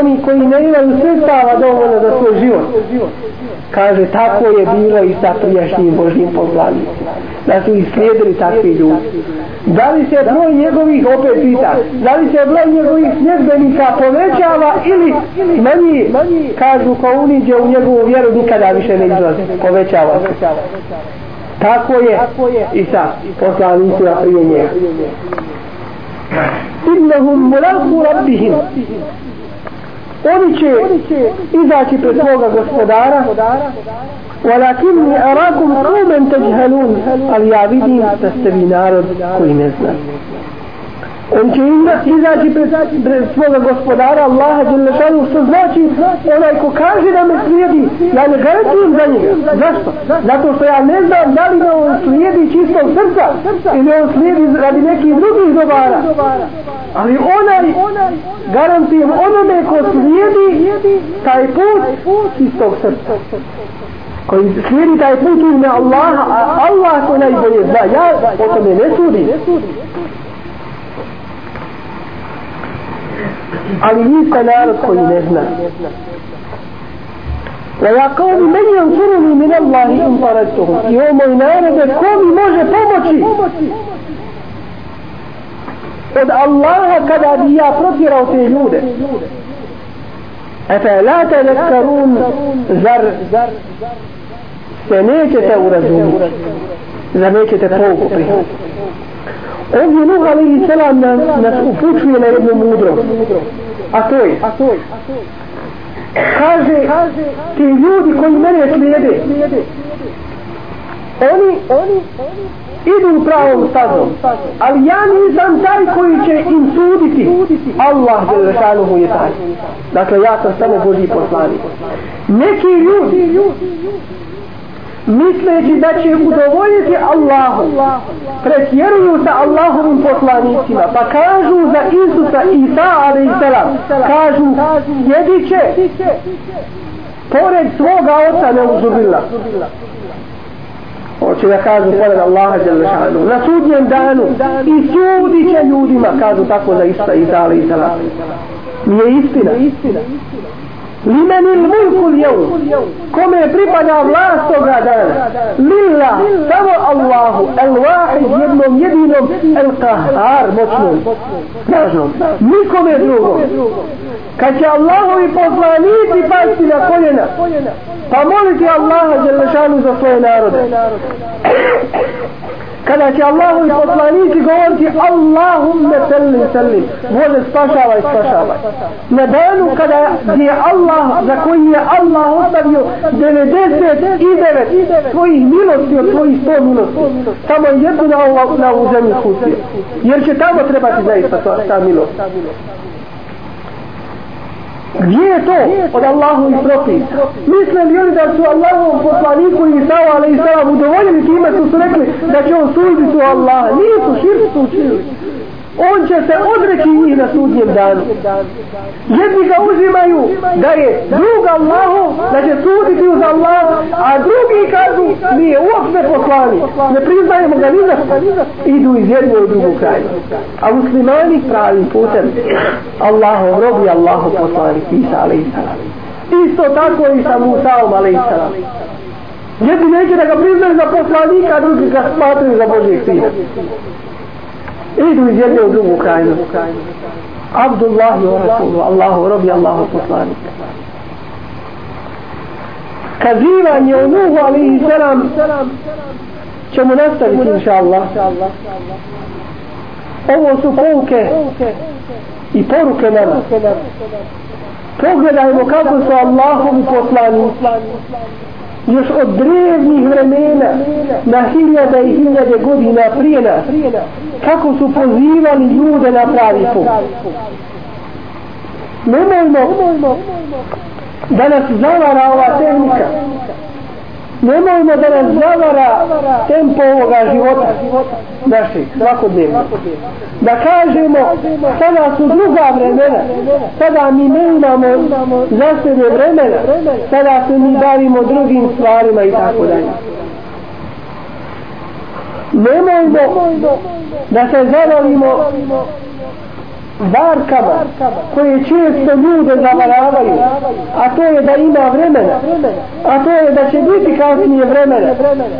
oni koji ne imaju sredstava dovoljno za svoj život. Kaže tako je bilo i sa prijašnjim božnim poslanicima. Da su ih slijedili takvi ljudi. Da li se broj njegovih opet pita da li se broj njegovih sljedbenika povećava ili manji? Kažu ko uniđe u njegovu vjeru nikada više ne izlazi. Povećava se. Tako je i sa poslanicima prije njega. Innahum mulaku rabbihim. oni će izaći pred svoga gospodara. ولكن أراكم قوما تجهلون قال يا بدي تستبي نار كل نزلة on će izaći pred, pred svoga gospodara Allaha Đelešanu što znači onaj ko kaže da me slijedi ja ne garantujem za njega. Zašto? zato što ja ne znam da li me on slijedi čistog srca ili on slijedi radi nekih drugih dobara. Ali onaj garantujem onome ko slijedi taj put čistog srca. Koji slijedi taj put u ime Allaha a Allah to najbolje zna. Ja o tome ne sudim. عن ميسى نارد خلنهنا ويا قوم من ينصرني من الله إن طردتهم يوم نارد قوم موجة فومتي قد الله كذا بيا فرطي روتي يوده أفلا تذكرون زر زَرْ زَرْ زَرْ زَرْ زَرْ زَرْ زَرْ زَرْ زَرْ زَرْ زَرْ زَرْ زَرْ Ovdje Nuh alaihi salam nas, nas upučuje na jednu mudrost. A to je, kaže, ti ljudi koji mene slijede, oni, oni idu u pravom stazom, ali ja nisam taj koji će im suditi. Allah je lešanuhu je taj. Dakle, ja sam samo Boži poslanik. Neki ljudi, misleći da će udovoljiti Allahu pretjeruju sa Allahovim poslanicima pa kažu za Isusa Isa a.s. kažu jedit će pored svoga oca ne uzubila hoće da kažu pored Allaha Đelešanu na sudnjem danu i sudit će ljudima kažu tako za Isa Isa a.s. nije istina limen il mulku ljevm. Kome pripada vlast toga dana? Lilla samo Allahu el wahid jednom jedinom el kahar moćnom. Snažnom. Nikome drugom. Kad će Allahovi poslanici pasti na koljena pa moliti Allaha za svoje narode kada će Allahu i poslanici govoriti Allahumme salli salli Bože spašavaj spašavaj na danu kada je Allah za koji je Allah ostavio 99 svojih milosti od svojih 100 milosti samo jednu na ovu, zemlju pustio. Jer će tamo trebati zaista ta, ta milost. Gdje je to od Allahu i propis? Misle li oni da su Allahovom poslaniku i Isao, ali Isao udovoljili time su su rekli da će on suditi u Allaha? Nisu, širku su on će se odreći njih na sudnjem danu. Jedni ga uzimaju da je drug Allahu, da će suditi uz Allah, a drugi kažu nije uopšte poslani. Ne priznajemo ga ni Idu iz jedne u drugu kraju. A muslimani pravim putem Allahu robi Allahu poslani Isa alaih Isto tako i sa Musaom alaih Jedni neće da ga priznaju za poslanika, a drugi ga smatruju za Božijeg sina idu iz jedne u drugu krajinu. Abdullah i Rasulu Allahu robi Allahu poslanik. Kazivanje o Nuhu ali i selam, ćemo nastaviti inša Allah ovo su pouke i poruke nama. Pogledajmo kako su Allahovi poslanici još od drevnih vremena na hiljade i hiljade godina prije nas. Kako su pozivali ljude na pravi put. Nemojmo da nas zavara ova tehnika nemojmo da nas zavara tempo ovoga života našeg svakodnevno. Da kažemo sada su druga vremena sada mi ne imamo za sebe vremena sada se mi bavimo drugim stvarima i tako dalje. Nemojmo da se zavolimo varkama koje često ljude zavaravaju a to je da ima vremena a to je da će biti kasnije vremena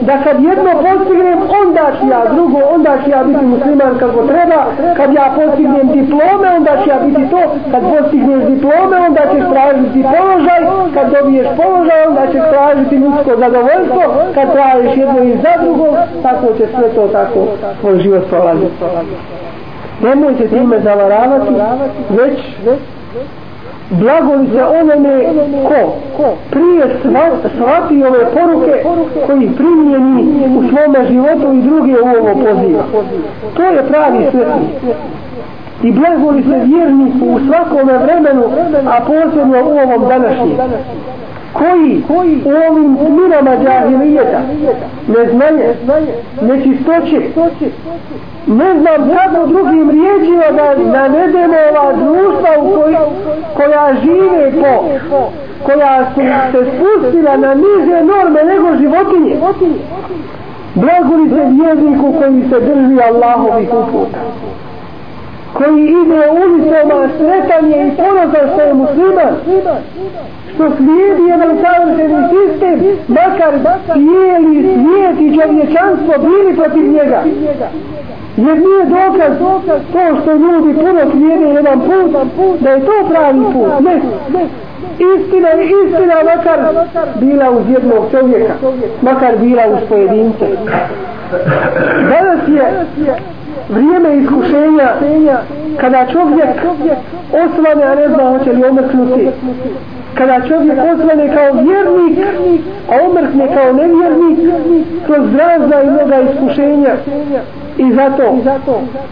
da kad jedno postignem onda ću ja drugo onda ću ja biti musliman kako treba kad ja postignem diplome onda ću ja biti to kad postigneš diplome onda ćeš tražiti položaj kad dobiješ položaj onda ćeš tražiti ljudsko zadovoljstvo kad tražiš jedno i za drugo tako će sve to tako tvoj život prolaziti nemojte time zavaravati već blagoli se onome ko prije shvati ove poruke koji primjeni u svome životu i druge u ovo poziva to je pravi svetnik. i blagoli se vjerniku u svakome vremenu a posebno u ovom današnjem koji? U ovim tminama džahilijeta. Neznanje, nečistoće ne znam kako drugim riječima da navedemo ova društva u koj, koja žive po koja su se spustila na niže norme nego životinje. Blaguli se vjerniku koji se drži Allahovi uputa koji ide ulicama sretanje i ponosan što je musliman. Što slijedi jedan savršeni sistem makar cijeli svijet i čovječanstvo bili protiv njega. Jer nije dokaz to što ljudi puno slijede jedan put da je to pravi put. Ne. Istina je istina makar bila uz jednog čovjeka makar bila uz pojedince danas je vrijeme iskušenja kada čovjek osvane a ne zna hoće li omrknuti. Kada čovjek osvane kao vjernik a omrkne kao nevjernik kroz razna i mnoga iskušenja. I zato,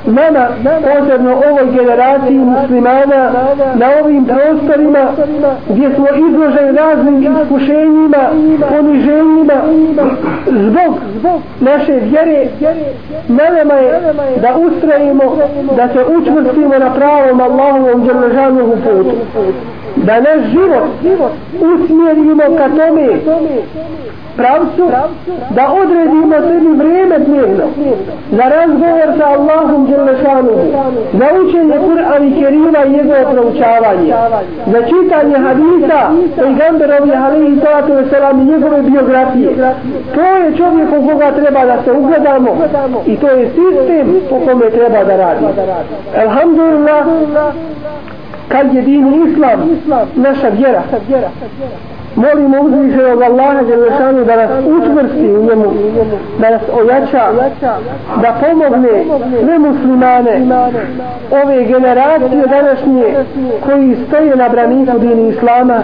nama, posebno ovoj generaciji muslimana, na ovim prostorima gdje smo izloženi raznim iskušenjima, poniženjima, zbog naše vjere, na nama je da ustrajimo, da se učvrstimo na pravom Allahovom dželežanovu putu. Da naš život usmjerimo ka tome. Pravcu da odredimo sebi vrijeme dnevno za razgovor sa Allahom Đelešanu za učenje Kur'an i Kerima i njegovo proučavanje za čitanje hadisa i alaihi salatu wasalam i njegove biografije. To je čovjek u koga treba da se ugledamo i to je sistem po kome treba da radi. Alhamdulillah kad je din islam naša vjera. Molimo uzvišenog Allaha Đelešanu da nas učvrsti u njemu, da nas ojača, da pomogne sve muslimane, ove generacije današnje koji stoje na braniku dini Islama,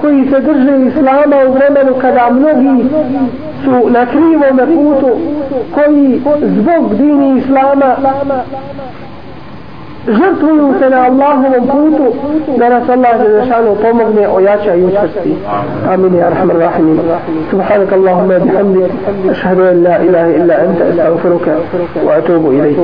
koji se drže Islama u vremenu kada mnogi su na krivome putu, koji zbog dini Islama žrtvuju se na Allahovom putu da nas Allah za šanu pomogne ojača i učvrsti amin ya rahman rahimin subhanak Allahumma bihamdi ašhadu an la ilaha illa anta astaghfiruka wa atubu ilayk